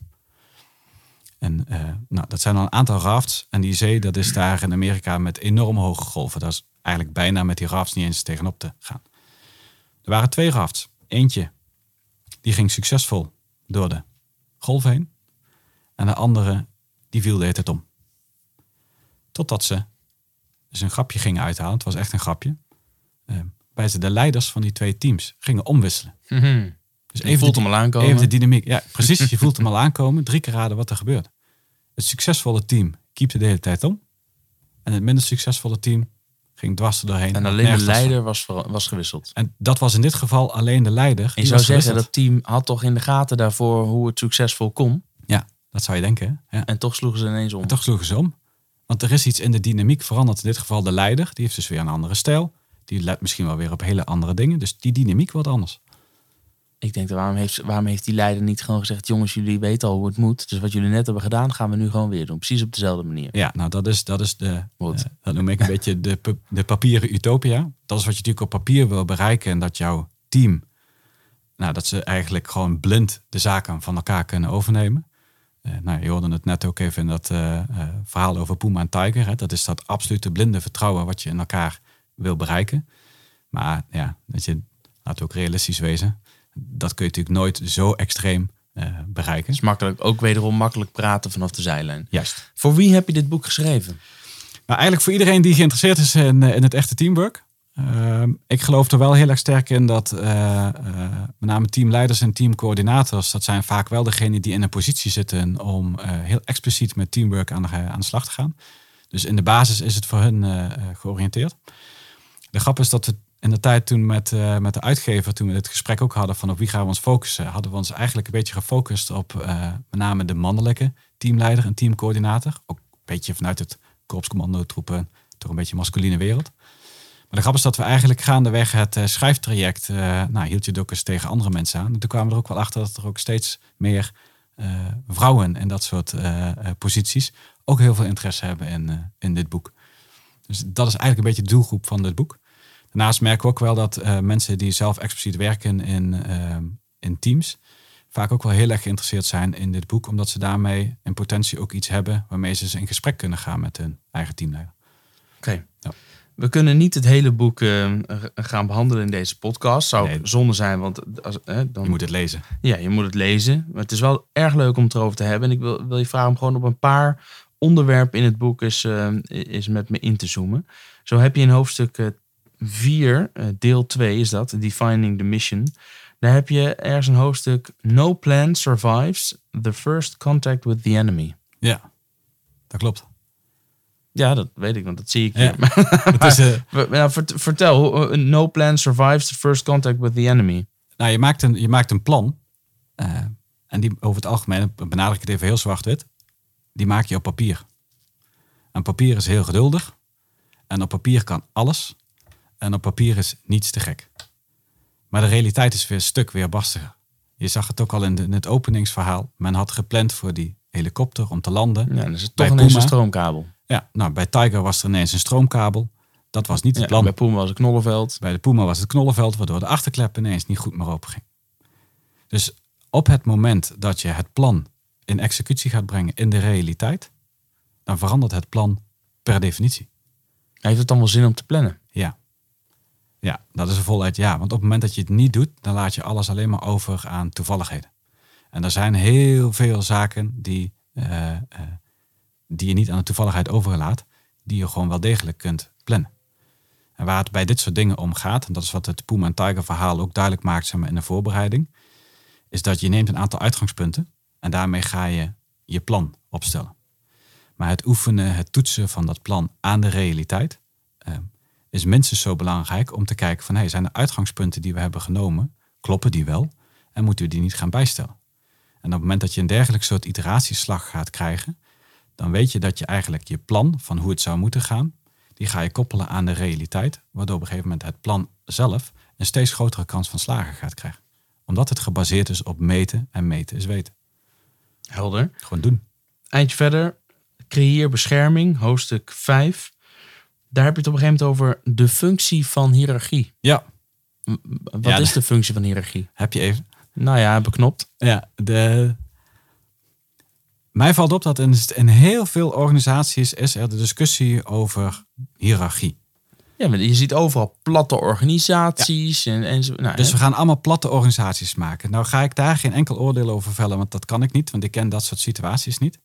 En nou, dat zijn al een aantal rafts. En die zee, dat is daar in Amerika met enorm hoge golven. Dat is eigenlijk bijna met die rafts niet eens tegenop te gaan. Er waren twee rafts. Eentje, die ging succesvol door de golf heen. En de andere, die viel de hele om. Totdat ze dus een grapje gingen uithalen. Het was echt een grapje. Uh, bij ze de leiders van die twee teams gingen omwisselen. Mhm. Dus Je voelt de, hem al aankomen. Even de dynamiek. Ja, precies. Je voelt hem al aankomen. Drie keer raden wat er gebeurt. Het succesvolle team keept de hele tijd om. En het minder succesvolle team ging dwars er doorheen. En alleen de leider was, was gewisseld. En dat was in dit geval alleen de leider. En je zou zeggen, gewisseld. dat team had toch in de gaten daarvoor hoe het succesvol kon. Ja, dat zou je denken. Ja. En toch sloegen ze ineens om. En toch sloegen ze om. Want er is iets in de dynamiek veranderd. In dit geval de leider. Die heeft dus weer een andere stijl. Die let misschien wel weer op hele andere dingen. Dus die dynamiek wordt anders. Ik denk, waarom heeft, waarom heeft die leider niet gewoon gezegd... jongens, jullie weten al hoe het moet. Dus wat jullie net hebben gedaan, gaan we nu gewoon weer doen. Precies op dezelfde manier. Ja, nou dat is, dat is de, eh, dat noem ik een beetje de, de papieren utopia. Dat is wat je natuurlijk op papier wil bereiken. En dat jouw team, nou dat ze eigenlijk gewoon blind de zaken van elkaar kunnen overnemen. Eh, nou, je hoorde het net ook even in dat eh, eh, verhaal over Puma en Tiger. Hè. Dat is dat absolute blinde vertrouwen wat je in elkaar wil bereiken. Maar ja, dat je, laat ook realistisch wezen. Dat kun je natuurlijk nooit zo extreem eh, bereiken. Het is makkelijk, ook wederom makkelijk praten vanaf de zijlijn. Juist. Voor wie heb je dit boek geschreven? Nou, eigenlijk voor iedereen die geïnteresseerd is in, in het echte teamwork. Ehm, ik geloof er wel heel erg sterk in dat eh, eh, met name teamleiders en teamcoördinators, dat zijn vaak wel degenen die in een positie zitten om eh, heel expliciet met teamwork aan de, aan de slag te gaan. Dus in de basis is het voor hun georiënteerd. De grap is dat we in de tijd toen met, met de uitgever, toen we het gesprek ook hadden van op wie gaan we ons focussen, hadden we ons eigenlijk een beetje gefocust op met name de mannelijke teamleider en teamcoördinator. Ook een beetje vanuit het korpscommandotroepen, toch een beetje masculine wereld. Maar de grap is dat we eigenlijk gaandeweg het eh, schrijftraject, eh, nou, hield je het ook eens tegen andere mensen aan. En toen kwamen we er ook wel achter dat er ook steeds meer eh, vrouwen in dat soort posities ook heel veel interesse hebben in, in dit boek. Dus dat is eigenlijk een beetje de doelgroep van dit boek. Daarnaast merken we ook wel dat mensen die zelf expliciet werken in, in teams, vaak ook wel heel erg geïnteresseerd zijn in dit boek, omdat ze daarmee in potentie ook iets hebben waarmee ze eens in gesprek kunnen gaan met hun eigen teamleider. Oké. Ja. We kunnen niet het hele boek eh, gaan behandelen in deze podcast. Zou Nee. zonde zijn, want als, eh, dan, Je moet het lezen. ja, je moet het lezen. Maar het is wel erg leuk om het erover te hebben. En ik wil, wil je vragen om gewoon op een paar onderwerpen in het boek eens, eh, is met me in te zoomen. Zo heb je in hoofdstuk 4, deel 2 is dat, Defining the Mission. Daar heb je ergens een hoofdstuk No plan survives the first contact with the enemy. Ja, dat klopt. Ja, dat weet ik, want dat zie ik Ja. Het is, vertel, no plan survives the first contact with the enemy. nou, je, maakt een, je maakt een plan. eh, en die over het algemeen, benadruk ik het even heel zwart-wit, die maak je op papier. En papier is heel geduldig. En op papier kan alles. En op papier is niets te gek. Maar de realiteit is weer een stuk weerbarstiger. Je zag het ook al in, de- in het openingsverhaal. Men had gepland voor die helikopter om te landen. Ja, dan is het toch een stroomkabel. Ja, nou, bij Tiger was er ineens een stroomkabel. Dat was niet het Ja, plan. bij Puma was het knollenveld. Bij de Puma was het knollenveld, waardoor de achterklep ineens niet goed meer open ging. Dus op het moment dat je het plan in executie gaat brengen in de realiteit, dan verandert het plan per definitie. Heeft het dan wel zin om te plannen? Ja. Ja, dat is een voluit ja. Want op het moment dat je het niet doet, dan laat je alles alleen maar over aan toevalligheden. En er zijn heel veel zaken die, eh, eh, die je niet aan de toevalligheid overlaat, die je gewoon wel degelijk kunt plannen. En waar het bij dit soort dingen om gaat, en dat is wat het Puma en Tiger verhaal ook duidelijk maakt zeg maar, in de voorbereiding, is dat je neemt een aantal uitgangspunten en daarmee ga je je plan opstellen. Maar het oefenen, het toetsen van dat plan aan de realiteit, eh, is minstens zo belangrijk om te kijken van hey, zijn de uitgangspunten die we hebben genomen, kloppen die wel en moeten we die niet gaan bijstellen? En op het moment dat je een dergelijk soort iteratieslag gaat krijgen, dan weet je dat je eigenlijk je plan van hoe het zou moeten gaan, die ga je koppelen aan de realiteit, waardoor op een gegeven moment het plan zelf een steeds grotere kans van slagen gaat krijgen. Omdat het gebaseerd is op meten en meten is weten. Helder. Gewoon doen. Eindje verder. Creëer bescherming, hoofdstuk 5. Daar heb je het op een gegeven moment over de functie van hiërarchie. Ja, Wat Ja, is de functie van hiërarchie? heb je even. Nou ja, beknopt. Ja, de... Mij valt op dat in, in heel veel organisaties is er de discussie over hiërarchie. Ja, maar je ziet overal platte organisaties. En, en nou, Dus hè? we gaan allemaal platte organisaties maken. Nou ga ik daar geen enkel oordeel over vellen, want dat kan ik niet, want ik ken dat soort situaties niet.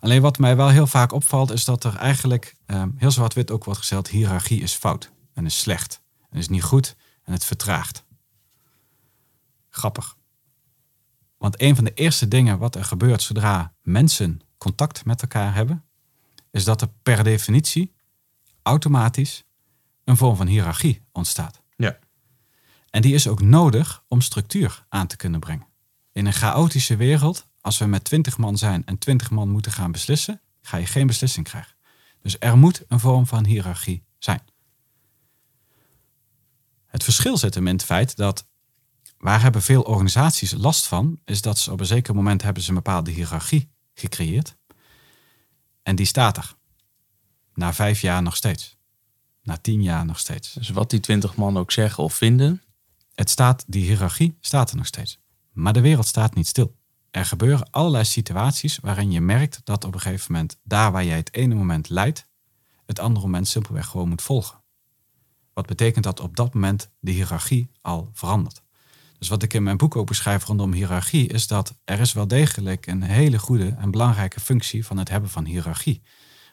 Alleen wat mij wel heel vaak opvalt, is dat er eigenlijk um, heel zwart-wit ook wordt gezegd: hiërarchie is fout en is slecht en is niet goed en het vertraagt. Grappig. Want een van de eerste dingen wat er gebeurt zodra mensen contact met elkaar hebben, is dat er per definitie automatisch een vorm van hiërarchie ontstaat. Ja. En die is ook nodig om structuur aan te kunnen brengen. In een chaotische wereld, als we met twintig man zijn en twintig man moeten gaan beslissen, ga je geen beslissing krijgen. Dus er moet een vorm van hiërarchie zijn. Het verschil zit hem in het feit dat waar hebben veel organisaties last van, is dat ze op een zeker moment hebben ze een bepaalde hiërarchie gecreëerd. En die staat er. Na vijf jaar nog steeds. Na tien jaar nog steeds. Dus wat die twintig man ook zeggen of vinden. Het staat, die hiërarchie staat er nog steeds. Maar de wereld staat niet stil. Er gebeuren allerlei situaties waarin je merkt dat op een gegeven moment, daar waar jij het ene moment leidt, het andere moment simpelweg gewoon moet volgen. Wat betekent dat op dat moment de hiërarchie al verandert. Dus wat ik in mijn boek ook beschrijf rondom hiërarchie, is dat er is wel degelijk een hele goede en belangrijke functie van het hebben van hiërarchie.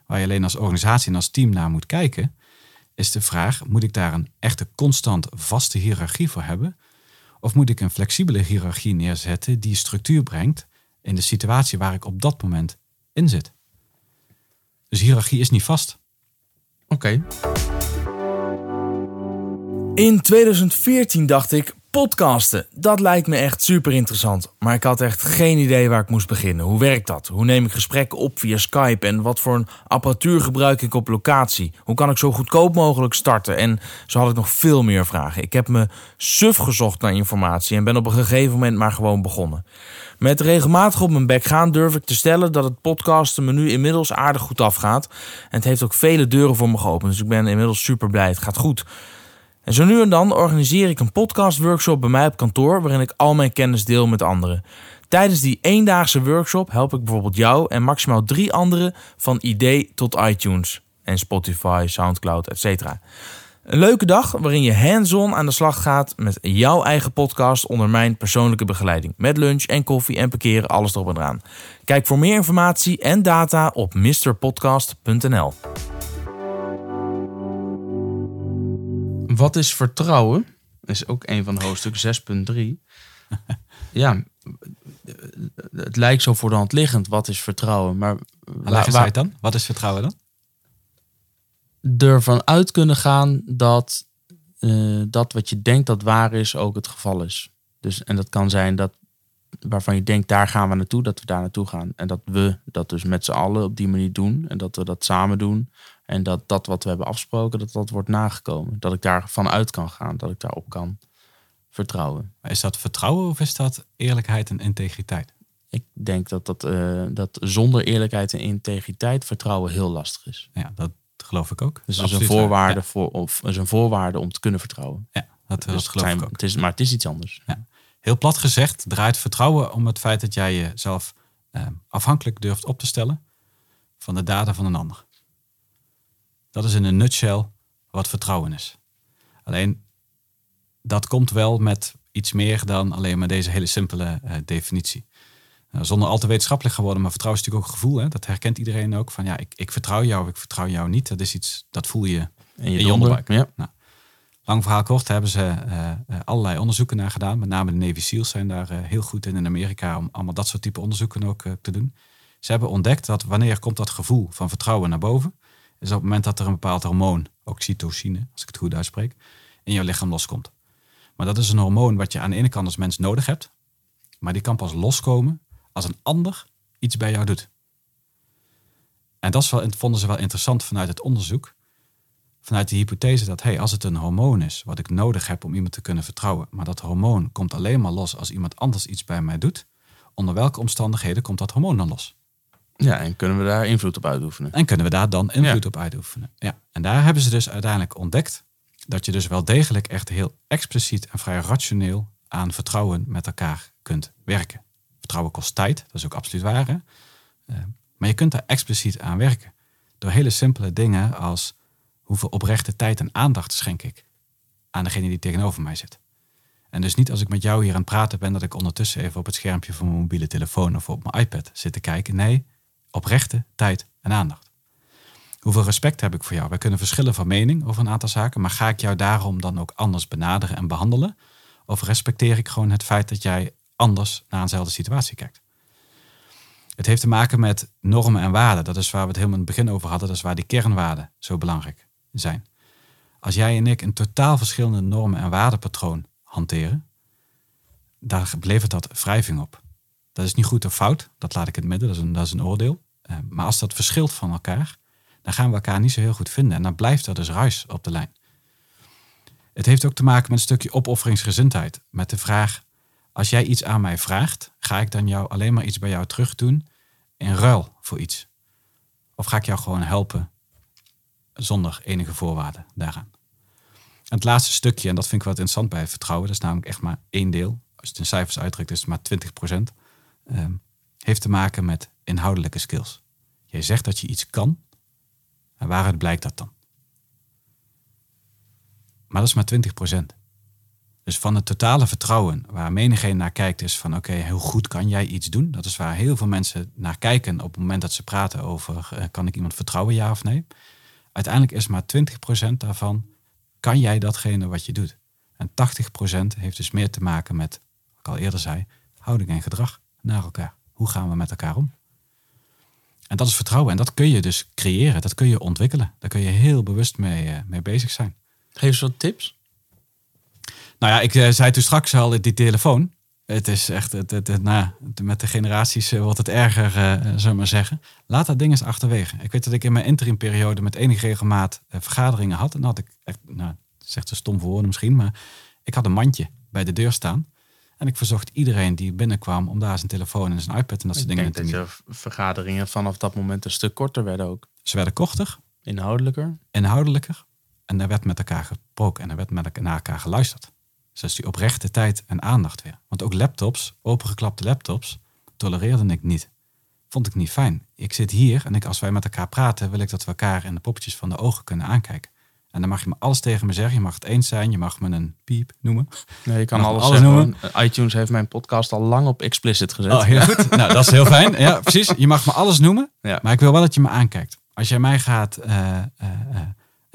Waar je alleen als organisatie en als team naar moet kijken, is de vraag: moet ik daar een echte constant vaste hiërarchie voor hebben? Of moet ik een flexibele hiërarchie neerzetten die structuur brengt in de situatie waar ik op dat moment in zit? Dus hiërarchie is niet vast. Oké. In 2014 dacht ik, podcasten, dat lijkt me echt super interessant. Maar ik had echt geen idee waar ik moest beginnen. Hoe werkt dat? Hoe neem ik gesprekken op via Skype? En wat voor een apparatuur gebruik ik op locatie? Hoe kan ik zo goedkoop mogelijk starten? En zo had ik nog veel meer vragen. Ik heb me suf gezocht naar informatie en ben op een gegeven moment maar gewoon begonnen. Met regelmatig op mijn bek gaan durf ik te stellen dat het podcasten me nu inmiddels aardig goed afgaat. En het heeft ook vele deuren voor me geopend. Dus ik ben inmiddels super blij. Het gaat goed. En zo nu en dan organiseer ik een podcastworkshop bij mij op kantoor waarin ik al mijn kennis deel met anderen. Tijdens die eendaagse workshop help ik bijvoorbeeld jou en maximaal drie anderen van idee tot iTunes en Spotify, Soundcloud, etc. Een leuke dag waarin je hands-on aan de slag gaat met jouw eigen podcast onder mijn persoonlijke begeleiding. Met lunch en koffie en parkeren, alles erop en eraan. Kijk voor meer informatie en data op mrpodcast.nl. Wat is vertrouwen? is ook een van hoofdstuk 6.3. ja, het lijkt zo voor de hand liggend. Wat is vertrouwen? Maar waar, waar het dan? Wat is vertrouwen dan? Ervan uit kunnen gaan dat uh, dat wat je denkt dat waar is ook het geval is. Dus, en dat kan zijn dat waarvan je denkt daar gaan we naartoe, dat we daar naartoe gaan. En dat we dat dus met z'n allen op die manier doen. En dat we dat samen doen. En dat dat wat we hebben afgesproken, dat dat wordt nagekomen. Dat ik daarvan uit kan gaan, dat ik daarop kan vertrouwen. is dat vertrouwen of is dat eerlijkheid en integriteit? Ik denk dat, dat, uh, dat zonder eerlijkheid en integriteit vertrouwen heel lastig is. Ja, dat geloof ik ook. Dus dat is een voorwaarde, voor, of is een voorwaarde om te kunnen vertrouwen. Ja, dat, dus dat geloof ik ook. Het is, maar het is iets anders. Ja. Heel plat gezegd draait vertrouwen om het feit dat jij jezelf eh, afhankelijk durft op te stellen van de daden van een ander. Dat is in een nutshell wat vertrouwen is. Alleen dat komt wel met iets meer dan alleen maar deze hele simpele uh, definitie. Nou, zonder al te wetenschappelijk geworden, maar vertrouwen is natuurlijk ook een gevoel. Hè? Dat herkent iedereen ook. Van ja, ik, ik vertrouw jou of ik vertrouw jou niet. Dat is iets, dat voel je in je, in je onderbuik. Ja. Nou, lang verhaal kort, hebben ze uh, allerlei onderzoeken naar gedaan. Met name de Navy SEALs zijn daar uh, heel goed in in Amerika om allemaal dat soort type onderzoeken ook te doen. Ze hebben ontdekt dat wanneer komt dat gevoel van vertrouwen naar boven, is op het moment dat er een bepaald hormoon, oxytocine, als ik het goed uitspreek, in jouw lichaam loskomt. Maar dat is een hormoon wat je aan de ene kant als mens nodig hebt, maar die kan pas loskomen als een ander iets bij jou doet. En dat wel, vonden ze wel interessant vanuit het onderzoek. Vanuit de hypothese dat hey, als het een hormoon is wat ik nodig heb om iemand te kunnen vertrouwen, maar dat hormoon komt alleen maar los als iemand anders iets bij mij doet, onder welke omstandigheden komt dat hormoon dan los? Ja, en kunnen we daar invloed op uitoefenen? En kunnen we daar dan invloed op uitoefenen? Ja. En daar hebben ze dus uiteindelijk ontdekt dat je dus wel degelijk echt heel expliciet en vrij rationeel aan vertrouwen met elkaar kunt werken. Vertrouwen kost tijd, dat is ook absoluut waar. Hè? Eh, maar je kunt daar expliciet aan werken. Door hele simpele dingen als hoeveel oprechte tijd en aandacht schenk ik aan degene die tegenover mij zit. En dus niet als ik met jou hier aan het praten ben, dat ik ondertussen even op het schermpje van mijn mobiele telefoon of op mijn iPad zit te kijken. Nee, Oprechte tijd en aandacht. Hoeveel respect heb ik voor jou? Wij kunnen verschillen van mening over een aantal zaken, maar ga ik jou daarom dan ook anders benaderen en behandelen? Of respecteer ik gewoon het feit dat jij anders naar eenzelfde situatie kijkt? Het heeft te maken met normen en waarden. Dat is waar we het helemaal in het begin over hadden. Dat is waar die kernwaarden zo belangrijk zijn. Als jij en ik een totaal verschillende normen en waardenpatroon hanteren, daar levert dat wrijving op. Dat is niet goed of fout, dat laat ik in het midden, dat is een, dat is een oordeel. Eh, maar als dat verschilt van elkaar, dan gaan we elkaar niet zo heel goed vinden. En dan blijft er dus ruis op de lijn. Het heeft ook te maken met een stukje opofferingsgezindheid. Met de vraag, als jij iets aan mij vraagt, ga ik dan jou alleen maar iets bij jou terug doen in ruil voor iets? Of ga ik jou gewoon helpen zonder enige voorwaarden daaraan? En het laatste stukje, en dat vind ik wel interessant bij vertrouwen, dat is namelijk echt maar één deel. Als je het in cijfers uitdrukt, is het maar 20 procent. Ehm, heeft te maken met inhoudelijke skills. Jij zegt dat je iets kan, en waaruit blijkt dat dan? Maar dat is maar 20 procent. Dus van het totale vertrouwen, waar menigeen naar kijkt, is van oké, hoe goed kan jij iets doen? Dat is waar heel veel mensen naar kijken op het moment dat ze praten over uh, kan ik iemand vertrouwen, ja of nee? Uiteindelijk is maar 20% daarvan, kan jij datgene wat je doet? En 80% heeft dus meer te maken met, wat ik al eerder zei, houding en gedrag naar elkaar. Hoe gaan we met elkaar om? En dat is vertrouwen. En dat kun je dus creëren, dat kun je ontwikkelen. Daar kun je heel bewust mee, uh, mee bezig zijn. Geef eens wat tips. Nou ja, ik uh, zei toen straks al, die telefoon. Het is echt, het, het, het nou, met de generaties uh, wordt het erger, zullen we maar zeggen. Laat dat ding eens achterwege. Ik weet dat ik in mijn interimperiode met enige regelmaat vergaderingen had. En dan had ik echt, nou, zegt ze stom voor woorden misschien, maar ik had een mandje bij de deur staan. En ik verzocht iedereen die binnenkwam om daar zijn telefoon en zijn iPad en dat soort dingen te. Ik denk dat je vergaderingen vanaf dat moment een stuk korter werden ook. Ze werden korter. Inhoudelijker. Inhoudelijker. En er werd met elkaar gesproken en er werd met elkaar geluisterd. Dus die oprechte tijd en aandacht weer. Want ook laptops, opengeklapte laptops, tolereerde ik niet. Vond ik niet fijn. Ik zit hier en ik, als wij met elkaar praten, wil ik dat we elkaar in de poppetjes van de ogen kunnen aankijken. En dan mag je me alles tegen me zeggen. Je mag het eens zijn. Je mag me een piep noemen. Nee, je kan alles, alles noemen. iTunes heeft mijn podcast al lang op explicit gezet. Oh, heel goed. nou, dat is heel fijn. Ja, precies. Je mag me alles noemen. Ja. Maar ik wil wel dat je me aankijkt. Als jij mij gaat uh,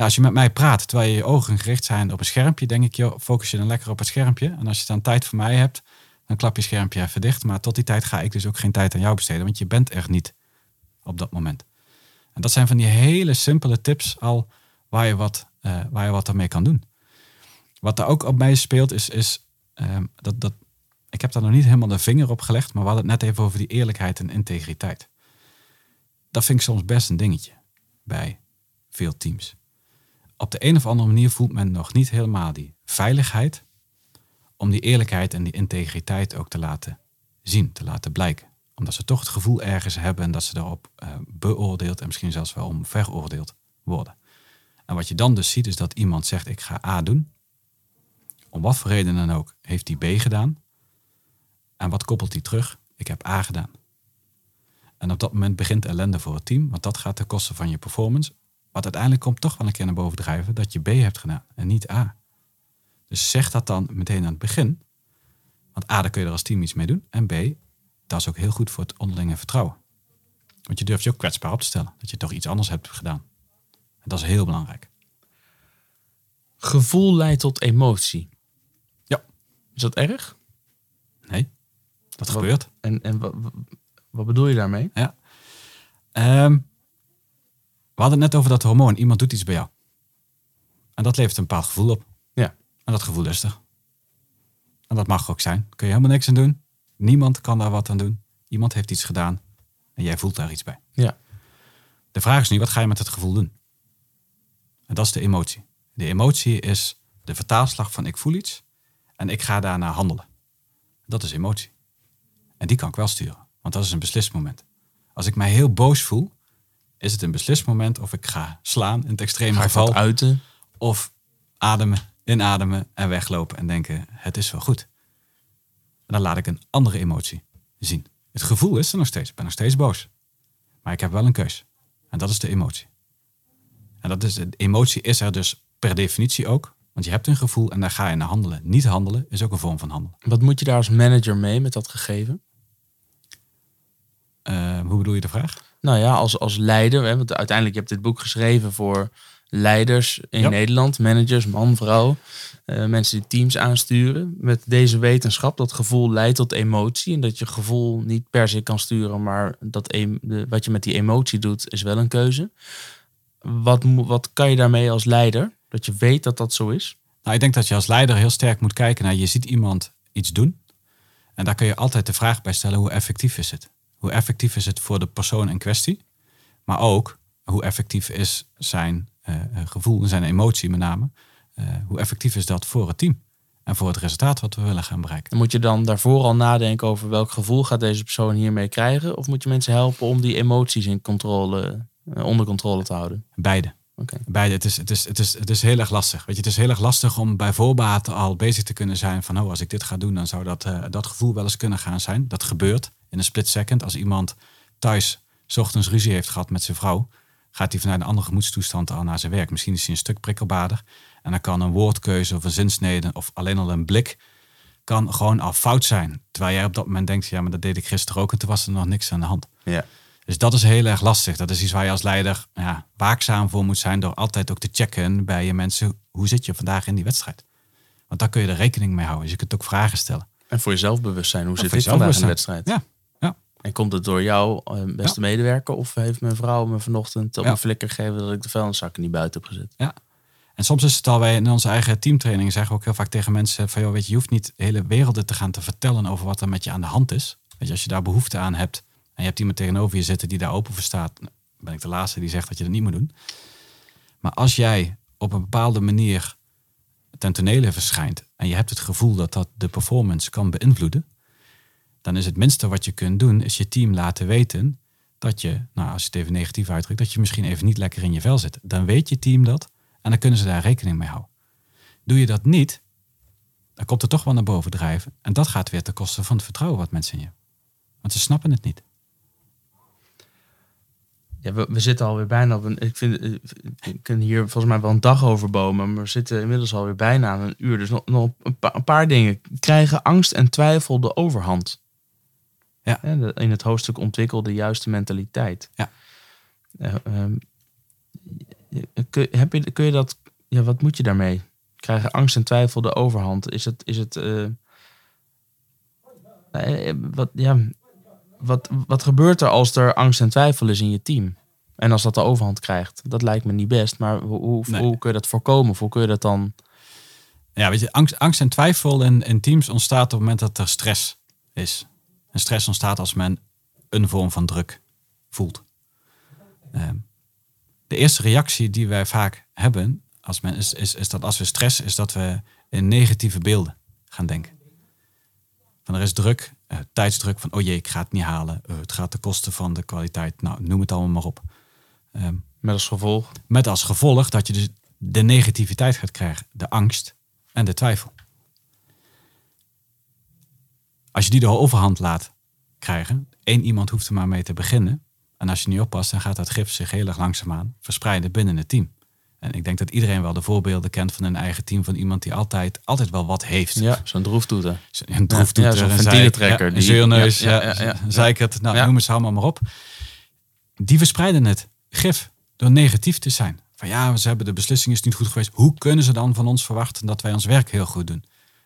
als je met mij praat terwijl je, je ogen gericht zijn op een schermpje, denk ik, joh, focus je dan lekker op het schermpje. En als je dan tijd voor mij hebt, dan klap je schermpje even dicht. Maar tot die tijd ga ik dus ook geen tijd aan jou besteden, want je bent er niet op dat moment. En dat zijn van die hele simpele tips al waar je wat, uh, waar je wat ermee kan doen. Wat er ook op mij speelt is, is ehm, dat, dat, ik heb daar nog niet helemaal de vinger op gelegd, maar we hadden het net even over die eerlijkheid en integriteit. Dat vind ik soms best een dingetje bij veel teams op de een of andere manier voelt men nog niet helemaal die veiligheid om die eerlijkheid en die integriteit ook te laten zien, te laten blijken. Omdat ze toch het gevoel ergens hebben en dat ze daarop uh, beoordeeld en misschien zelfs wel om veroordeeld worden. En wat je dan dus ziet is dat iemand zegt ik ga A doen. Om wat voor reden dan ook heeft hij B gedaan. En wat koppelt hij terug? Ik heb A gedaan. En op dat moment begint ellende voor het team, want dat gaat ten koste van je performance wat uiteindelijk komt toch wel een keer naar boven drijven dat je B hebt gedaan en niet A. Dus zeg dat dan meteen aan het begin. Want A, daar kun je er als team iets mee doen. En B, dat is ook heel goed voor het onderlinge vertrouwen. Want je durft je ook kwetsbaar op te stellen. Dat je toch iets anders hebt gedaan. En dat is heel belangrijk. Gevoel leidt tot emotie. Ja. Is dat erg? Nee, dat gebeurt. En, en wat, wat bedoel je daarmee? Ja. Um, we hadden het net over dat hormoon. Iemand doet iets bij jou. En dat levert een bepaald gevoel op. Ja. En dat gevoel is er. En dat mag ook zijn. Kun je helemaal niks aan doen. Niemand kan daar wat aan doen. Iemand heeft iets gedaan. En jij voelt daar iets bij. Ja. De vraag is nu, wat ga je met het gevoel doen? En dat is de emotie. De emotie is de vertaalslag van ik voel iets. En ik ga daarna handelen. Dat is emotie. En die kan ik wel sturen. Want dat is een beslismoment. Als ik mij heel boos voel, is het een beslismoment of ik ga slaan in het extreme ga geval. uiten? Of ademen, inademen en weglopen en denken het is wel goed. En dan laat ik een andere emotie zien. Het gevoel is er nog steeds. Ik ben nog steeds boos. Maar ik heb wel een keus. En dat is de emotie. En dat is, emotie is er dus per definitie ook. Want je hebt een gevoel en daar ga je naar handelen. Niet handelen is ook een vorm van handelen. Wat moet je daar als manager mee met dat gegeven? Eh, hoe bedoel je de vraag? Nou ja, als, als leider, hè, want uiteindelijk je hebt dit boek geschreven voor leiders in Ja. Nederland, managers, man, vrouw, eh, mensen die teams aansturen. Met deze wetenschap, dat gevoel leidt tot emotie. En dat je gevoel niet per se kan sturen, maar dat de, wat je met die emotie doet, is wel een keuze. Wat, wat kan je daarmee als leider? Dat je weet dat dat zo is? Nou, ik denk dat je als leider heel sterk moet kijken naar je ziet iemand iets doen. En daar kun je altijd de vraag bij stellen: hoe effectief is het? Hoe effectief is het voor de persoon in kwestie? Maar ook hoe effectief is zijn eh, eh, gevoel en zijn emotie met name? Eh, hoe effectief is dat voor het team? En voor het resultaat wat we willen gaan bereiken? En moet je dan daarvoor al nadenken over welk gevoel gaat deze persoon hiermee krijgen? Of moet je mensen helpen om die emoties in controle, onder controle te houden? Beide. Oké. Beide. Het is, het, is, het, is, het is heel erg lastig. Weet je, het is heel erg lastig om bij voorbaat al bezig te kunnen zijn van, oh, als ik dit ga doen, dan zou dat, eh, dat gevoel wel eens kunnen gaan zijn. Dat gebeurt in een split second. Als iemand thuis 's ochtends ruzie heeft gehad met zijn vrouw, gaat hij vanuit een andere gemoedstoestand al naar zijn werk. Misschien is hij een stuk prikkelbaarder. En dan kan een woordkeuze of een zinsnede of alleen al een blik kan gewoon al fout zijn. Terwijl jij op dat moment denkt, ja, maar dat deed ik gisteren ook en toen was er nog niks aan de hand. Ja. Dus dat is heel erg lastig. Dat is iets waar je als leider ja, waakzaam voor moet zijn door altijd ook te checken bij je mensen. Hoe zit je vandaag in die wedstrijd? Want daar kun je er rekening mee houden. Dus je kunt ook vragen stellen. En voor jezelf bewust zijn, hoe zit ik jezelf vandaag in de wedstrijd? Ja, ja. En komt het door jou, eh, beste medewerker, of heeft mijn vrouw me vanochtend op een flikker gegeven dat ik de vuilniszakken niet buiten heb gezet? ja. En soms is het al, wij in onze eigen teamtraining zeggen we ook heel vaak tegen mensen van, joh, weet je, je hoeft niet hele werelden te gaan te vertellen over wat er met je aan de hand is. Weet je, als je daar behoefte aan hebt je hebt iemand tegenover je zitten die daar open voor staat, nou, ben ik de laatste die zegt dat je dat niet moet doen. Maar als jij op een bepaalde manier ten tonele verschijnt en je hebt het gevoel dat dat de performance kan beïnvloeden, dan is het minste wat je kunt doen, is je team laten weten dat je, nou als je het even negatief uitdrukt, dat je misschien even niet lekker in je vel zit. Dan weet je team dat en dan kunnen ze daar rekening mee houden. Doe je dat niet, dan komt het toch wel naar boven drijven. En dat gaat weer ten koste van het vertrouwen wat mensen in je. Want ze snappen het niet. Ja, we, we zitten alweer bijna op een. Ik vind, eh, we kunnen hier volgens mij wel een dag over bomen, maar we zitten inmiddels alweer bijna aan een uur. Dus nog, nog een, pa- een paar dingen. Krijgen angst en twijfel de overhand? Ja. In het hoofdstuk ontwikkel de juiste mentaliteit. Ja. Eh, ehm, je- kun, heb je, kun je dat. Ja, wat moet je daarmee? Krijgen angst en twijfel de overhand? Is het. Is het eh, eh, wat, ja, wat, wat gebeurt er als er angst en twijfel is in je team? En als dat de overhand krijgt? Dat lijkt me niet best. Maar hoe, hoe, Nee. hoe kun je dat voorkomen? Of hoe kun je dat dan... Ja, weet je, angst, angst en twijfel in, in teams ontstaat op het moment dat er stress is. En stress ontstaat als men een vorm van druk voelt. Ehm, de eerste reactie die wij vaak hebben als men is, is, is dat als we stress, is dat we in negatieve beelden gaan denken. Van er is druk, eh, tijdsdruk van oh jee, ik ga het niet halen. Eh, het gaat ten koste van de kwaliteit. Nou, noem het allemaal maar op. Ehm, Met als gevolg... met als gevolg dat je dus de negativiteit gaat krijgen, de angst en de twijfel. Als je die de overhand laat krijgen, één iemand hoeft er maar mee te beginnen. En als je niet oppast, dan gaat dat gif zich heel erg langzaamaan verspreiden binnen het team. En ik denk dat iedereen wel de voorbeelden kent van een eigen team van iemand die altijd, altijd wel wat heeft. Ja, zo'n droeftoeter. Een droeftoeter, Ja, zo'n een ventilentrekker, zeik- ja, een zeurneus, ja, ja, ja, ja, ja. zeikert, nou, Ja. noem het ze allemaal maar op. Die verspreiden het gif door negatief te zijn. Van ja, ze hebben de beslissing is niet goed geweest. Hoe kunnen ze dan van ons verwachten dat wij ons werk heel goed doen?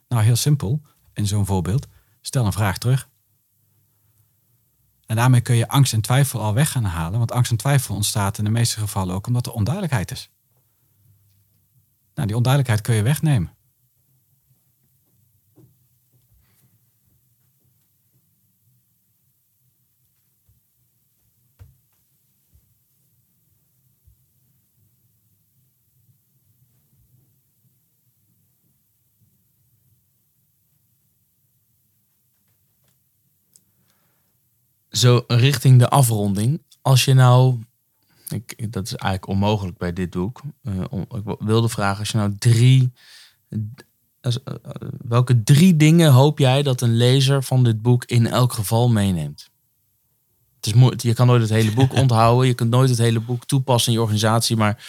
Nou, heel simpel, in zo'n voorbeeld. Stel een vraag terug. En daarmee kun je angst en twijfel al weg gaan halen. Want angst en twijfel ontstaat in de meeste gevallen ook omdat er onduidelijkheid is. Nou, die onduidelijkheid kun je wegnemen. Zo richting de afronding. Als je nou... Ik, dat is eigenlijk onmogelijk bij dit boek. Eh, ik wilde vragen, als je nou drie... als- eh, eh, welke drie dingen hoop jij dat een lezer van dit boek in elk geval meeneemt? Het is je kan nooit het hele boek onthouden. Je kunt nooit het hele boek toepassen in je organisatie. Maar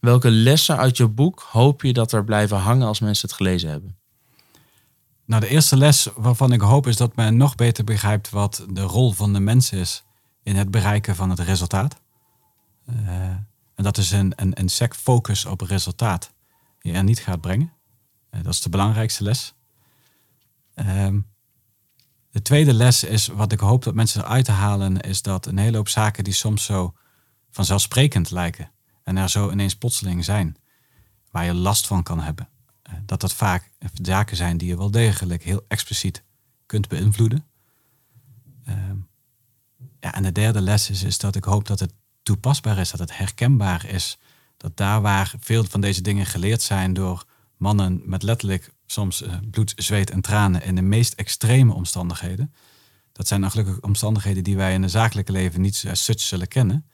welke lessen uit je boek hoop je dat er blijven hangen als mensen het gelezen hebben? Nou, de eerste les waarvan ik hoop is dat men nog beter begrijpt wat de rol van de mens is in het bereiken van het resultaat. Uh, en dat is een, een, een sec focus op resultaat je er niet gaat brengen. Uh, dat is de belangrijkste les. Ehm, de tweede les is, wat ik hoop dat mensen eruit te halen, is dat een hele hoop zaken die soms zo vanzelfsprekend lijken en er zo ineens plotseling zijn, waar je last van kan hebben, uh, dat dat vaak zaken zijn die je wel degelijk heel expliciet kunt beïnvloeden. Ehm, ja, en de derde les is, is dat ik hoop dat het toepasbaar is, dat het herkenbaar is. Dat daar waar veel van deze dingen geleerd zijn door mannen met letterlijk soms uh, bloed, zweet en tranen in de meest extreme omstandigheden. Dat zijn dan gelukkig omstandigheden die wij in het zakelijke leven niet als such zullen kennen.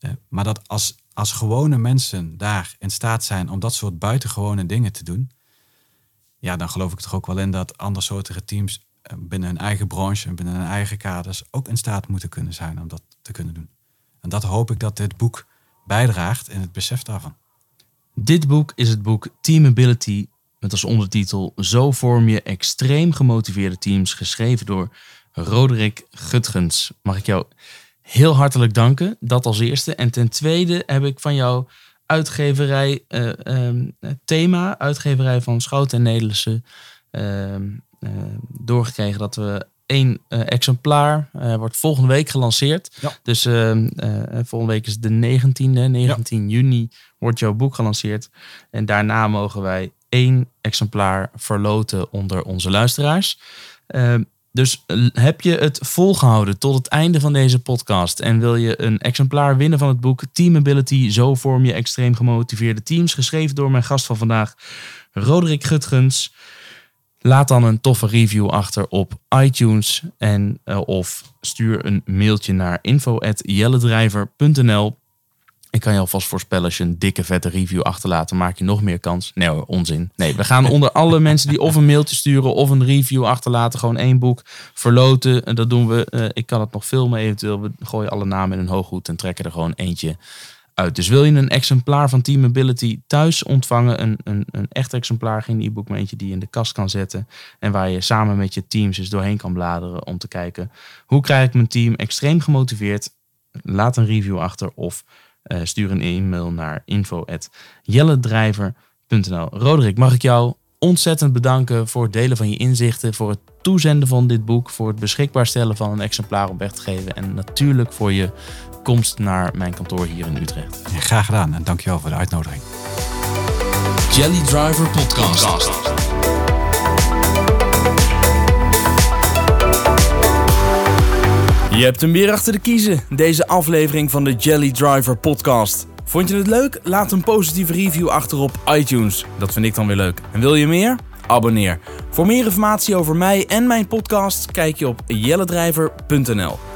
Uh, maar dat als, als gewone mensen daar in staat zijn om dat soort buitengewone dingen te doen, ja, dan geloof ik toch ook wel in dat andersoortige teams eh, binnen hun eigen branche en binnen hun eigen kaders ook in staat moeten kunnen zijn om dat te kunnen doen. En dat hoop ik dat dit boek bijdraagt in het besef daarvan. Dit boek is het boek Team Ability met als ondertitel Zo vorm je extreem gemotiveerde teams, geschreven door Roderick Gutgens. Mag ik jou heel hartelijk danken, dat als eerste. En ten tweede heb ik van jou uitgeverij uh, thema, uitgeverij van Schouten en Nederlandse, uh, doorgekregen dat we één uh, exemplaar. Uh, wordt volgende week gelanceerd. Ja. Dus uh, volgende week is de 19e, 19 ja. juni wordt jouw boek gelanceerd. En daarna mogen wij één exemplaar verloten onder onze luisteraars. Ehm, dus heb je het volgehouden tot het einde van deze podcast en wil je een exemplaar winnen van het boek Team Ability, zo vorm je extreem gemotiveerde teams, geschreven door mijn gast van vandaag, Roderick Gutgens. Laat dan een toffe review achter op iTunes en uh, of stuur een mailtje naar info@jelledrijver.nl. Ik kan je alvast voorspellen, als je een dikke vette review achterlaat, dan maak je nog meer kans. Nee hoor, onzin. Nee, we gaan onder alle mensen die of een mailtje sturen of een review achterlaten, gewoon één boek verloten. En dat doen we. Uh, ik kan het nog filmen eventueel. We gooien alle namen in een hooghoed en trekken er gewoon eentje Dus wil je een exemplaar van Team Ability thuis ontvangen, een, een, een echt exemplaar, geen e-book, maar eentje die je in de kast kan zetten en waar je samen met je teams dus doorheen kan bladeren om te kijken hoe krijg ik mijn team extreem gemotiveerd. Laat een review achter of uh, stuur een e-mail naar info.jellendrijver.nl. Roderick, mag ik jou ontzettend bedanken voor het delen van je inzichten, voor het toezenden van dit boek, voor het beschikbaar stellen van een exemplaar op weg te geven en natuurlijk voor je komst naar mijn kantoor hier in Utrecht. Ja, graag gedaan en dankjewel voor de uitnodiging. Jelly Driver Podcast. Je hebt hem weer achter de kiezen, deze aflevering van de Jelly Driver Podcast. Vond je het leuk? Laat een positieve review achter op iTunes. Dat vind ik dan weer leuk. En wil je meer? Abonneer. Voor meer informatie over mij en mijn podcast kijk je op jelledrijver.nl.